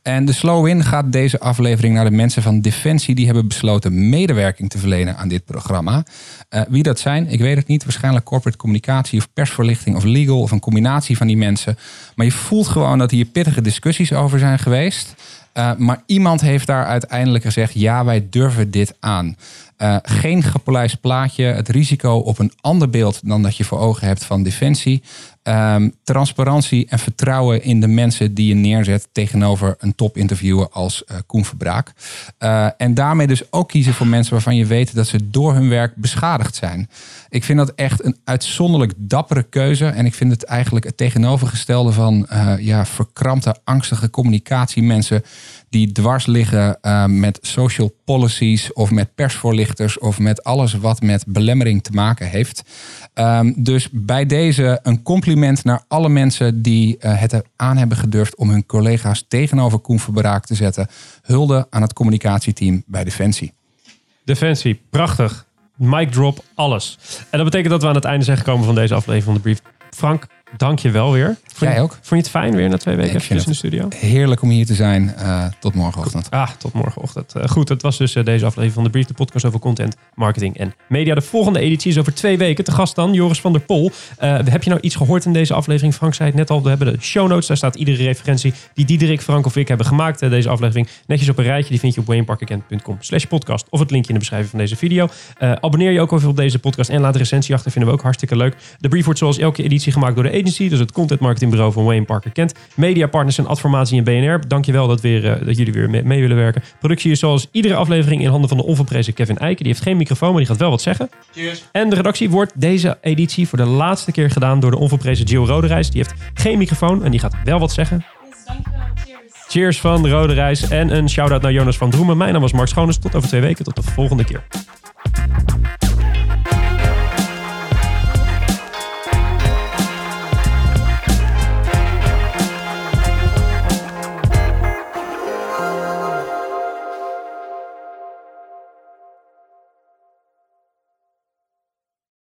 En de slow-in gaat deze aflevering naar de mensen van Defensie die hebben besloten medewerking te verlenen aan dit programma. Uh, wie dat zijn, ik weet het niet. Waarschijnlijk corporate communicatie of persverlichting of legal of een combinatie van die mensen. Maar je voelt gewoon dat hier pittige discussies over zijn geweest. Uh, maar iemand heeft daar uiteindelijk gezegd: ja, wij durven dit aan. Uh, geen gepolijst plaatje, het risico op een ander beeld dan dat je voor ogen hebt van defensie. Um, transparantie en vertrouwen in de mensen die je neerzet tegenover een topinterviewer als uh, Koen Verbraak. Uh, en daarmee dus ook kiezen voor mensen waarvan je weet dat ze door hun werk beschadigd zijn. Ik vind dat echt een uitzonderlijk dappere keuze. En ik vind het eigenlijk het tegenovergestelde van uh, ja, verkrampte, angstige communicatiemensen die dwars liggen met social policies of met persvoorlichters of met alles wat met belemmering te maken heeft. Um, dus bij deze een compliment naar alle mensen die uh, het aan hebben gedurfd om hun collega's tegenover Koen Verbraak te zetten. Hulde aan het communicatieteam bij Defensie. Defensie, prachtig. Mic drop, alles. En dat betekent dat we aan het einde zijn gekomen van deze aflevering van de Brief. Frank, dank je wel weer. Vond Jij ook. Vond je het fijn weer na twee weken in de studio? Heerlijk om hier te zijn. Uh, tot morgenochtend. Ah, tot morgenochtend. Uh, goed, dat was dus uh, deze aflevering van de Brief, de podcast over content, marketing en media. De volgende editie is over twee weken. Te gast dan Joris van der Pol. heb je nou iets gehoord in deze aflevering? Frank zei het net al, we hebben de show notes. Daar staat iedere referentie die Diederik, Frank of ik hebben gemaakt. deze aflevering netjes op een rijtje. Die vind je op wayneparkerkent.com slash podcast. Of het linkje in de beschrijving van deze video. abonneer je ook even op deze podcast en laat een recensie achter. Vinden we ook hartstikke leuk. De Brief wordt zoals elke editie gemaakt door de agency. Dus het content marketingbureau van Wayne Parker Kent. Mediapartners en Adformatie en BNR. Dankjewel dat, weer, uh, dat jullie weer mee, mee, willen werken. Productie is zoals iedere aflevering in handen van de onverprezen Kevin Eiken. Die heeft geen microfoon, maar die gaat wel wat zeggen. Cheers. En de redactie wordt deze editie voor de laatste keer gedaan door de onverprezen Gio Roderijs. Die heeft geen microfoon en die gaat wel wat zeggen. Yes, dankjewel. Cheers. Cheers van Rode Reis en een shout-out naar Jonas van Droemen. Mijn naam was Mark Schoones. Tot over twee weken. Tot de volgende keer.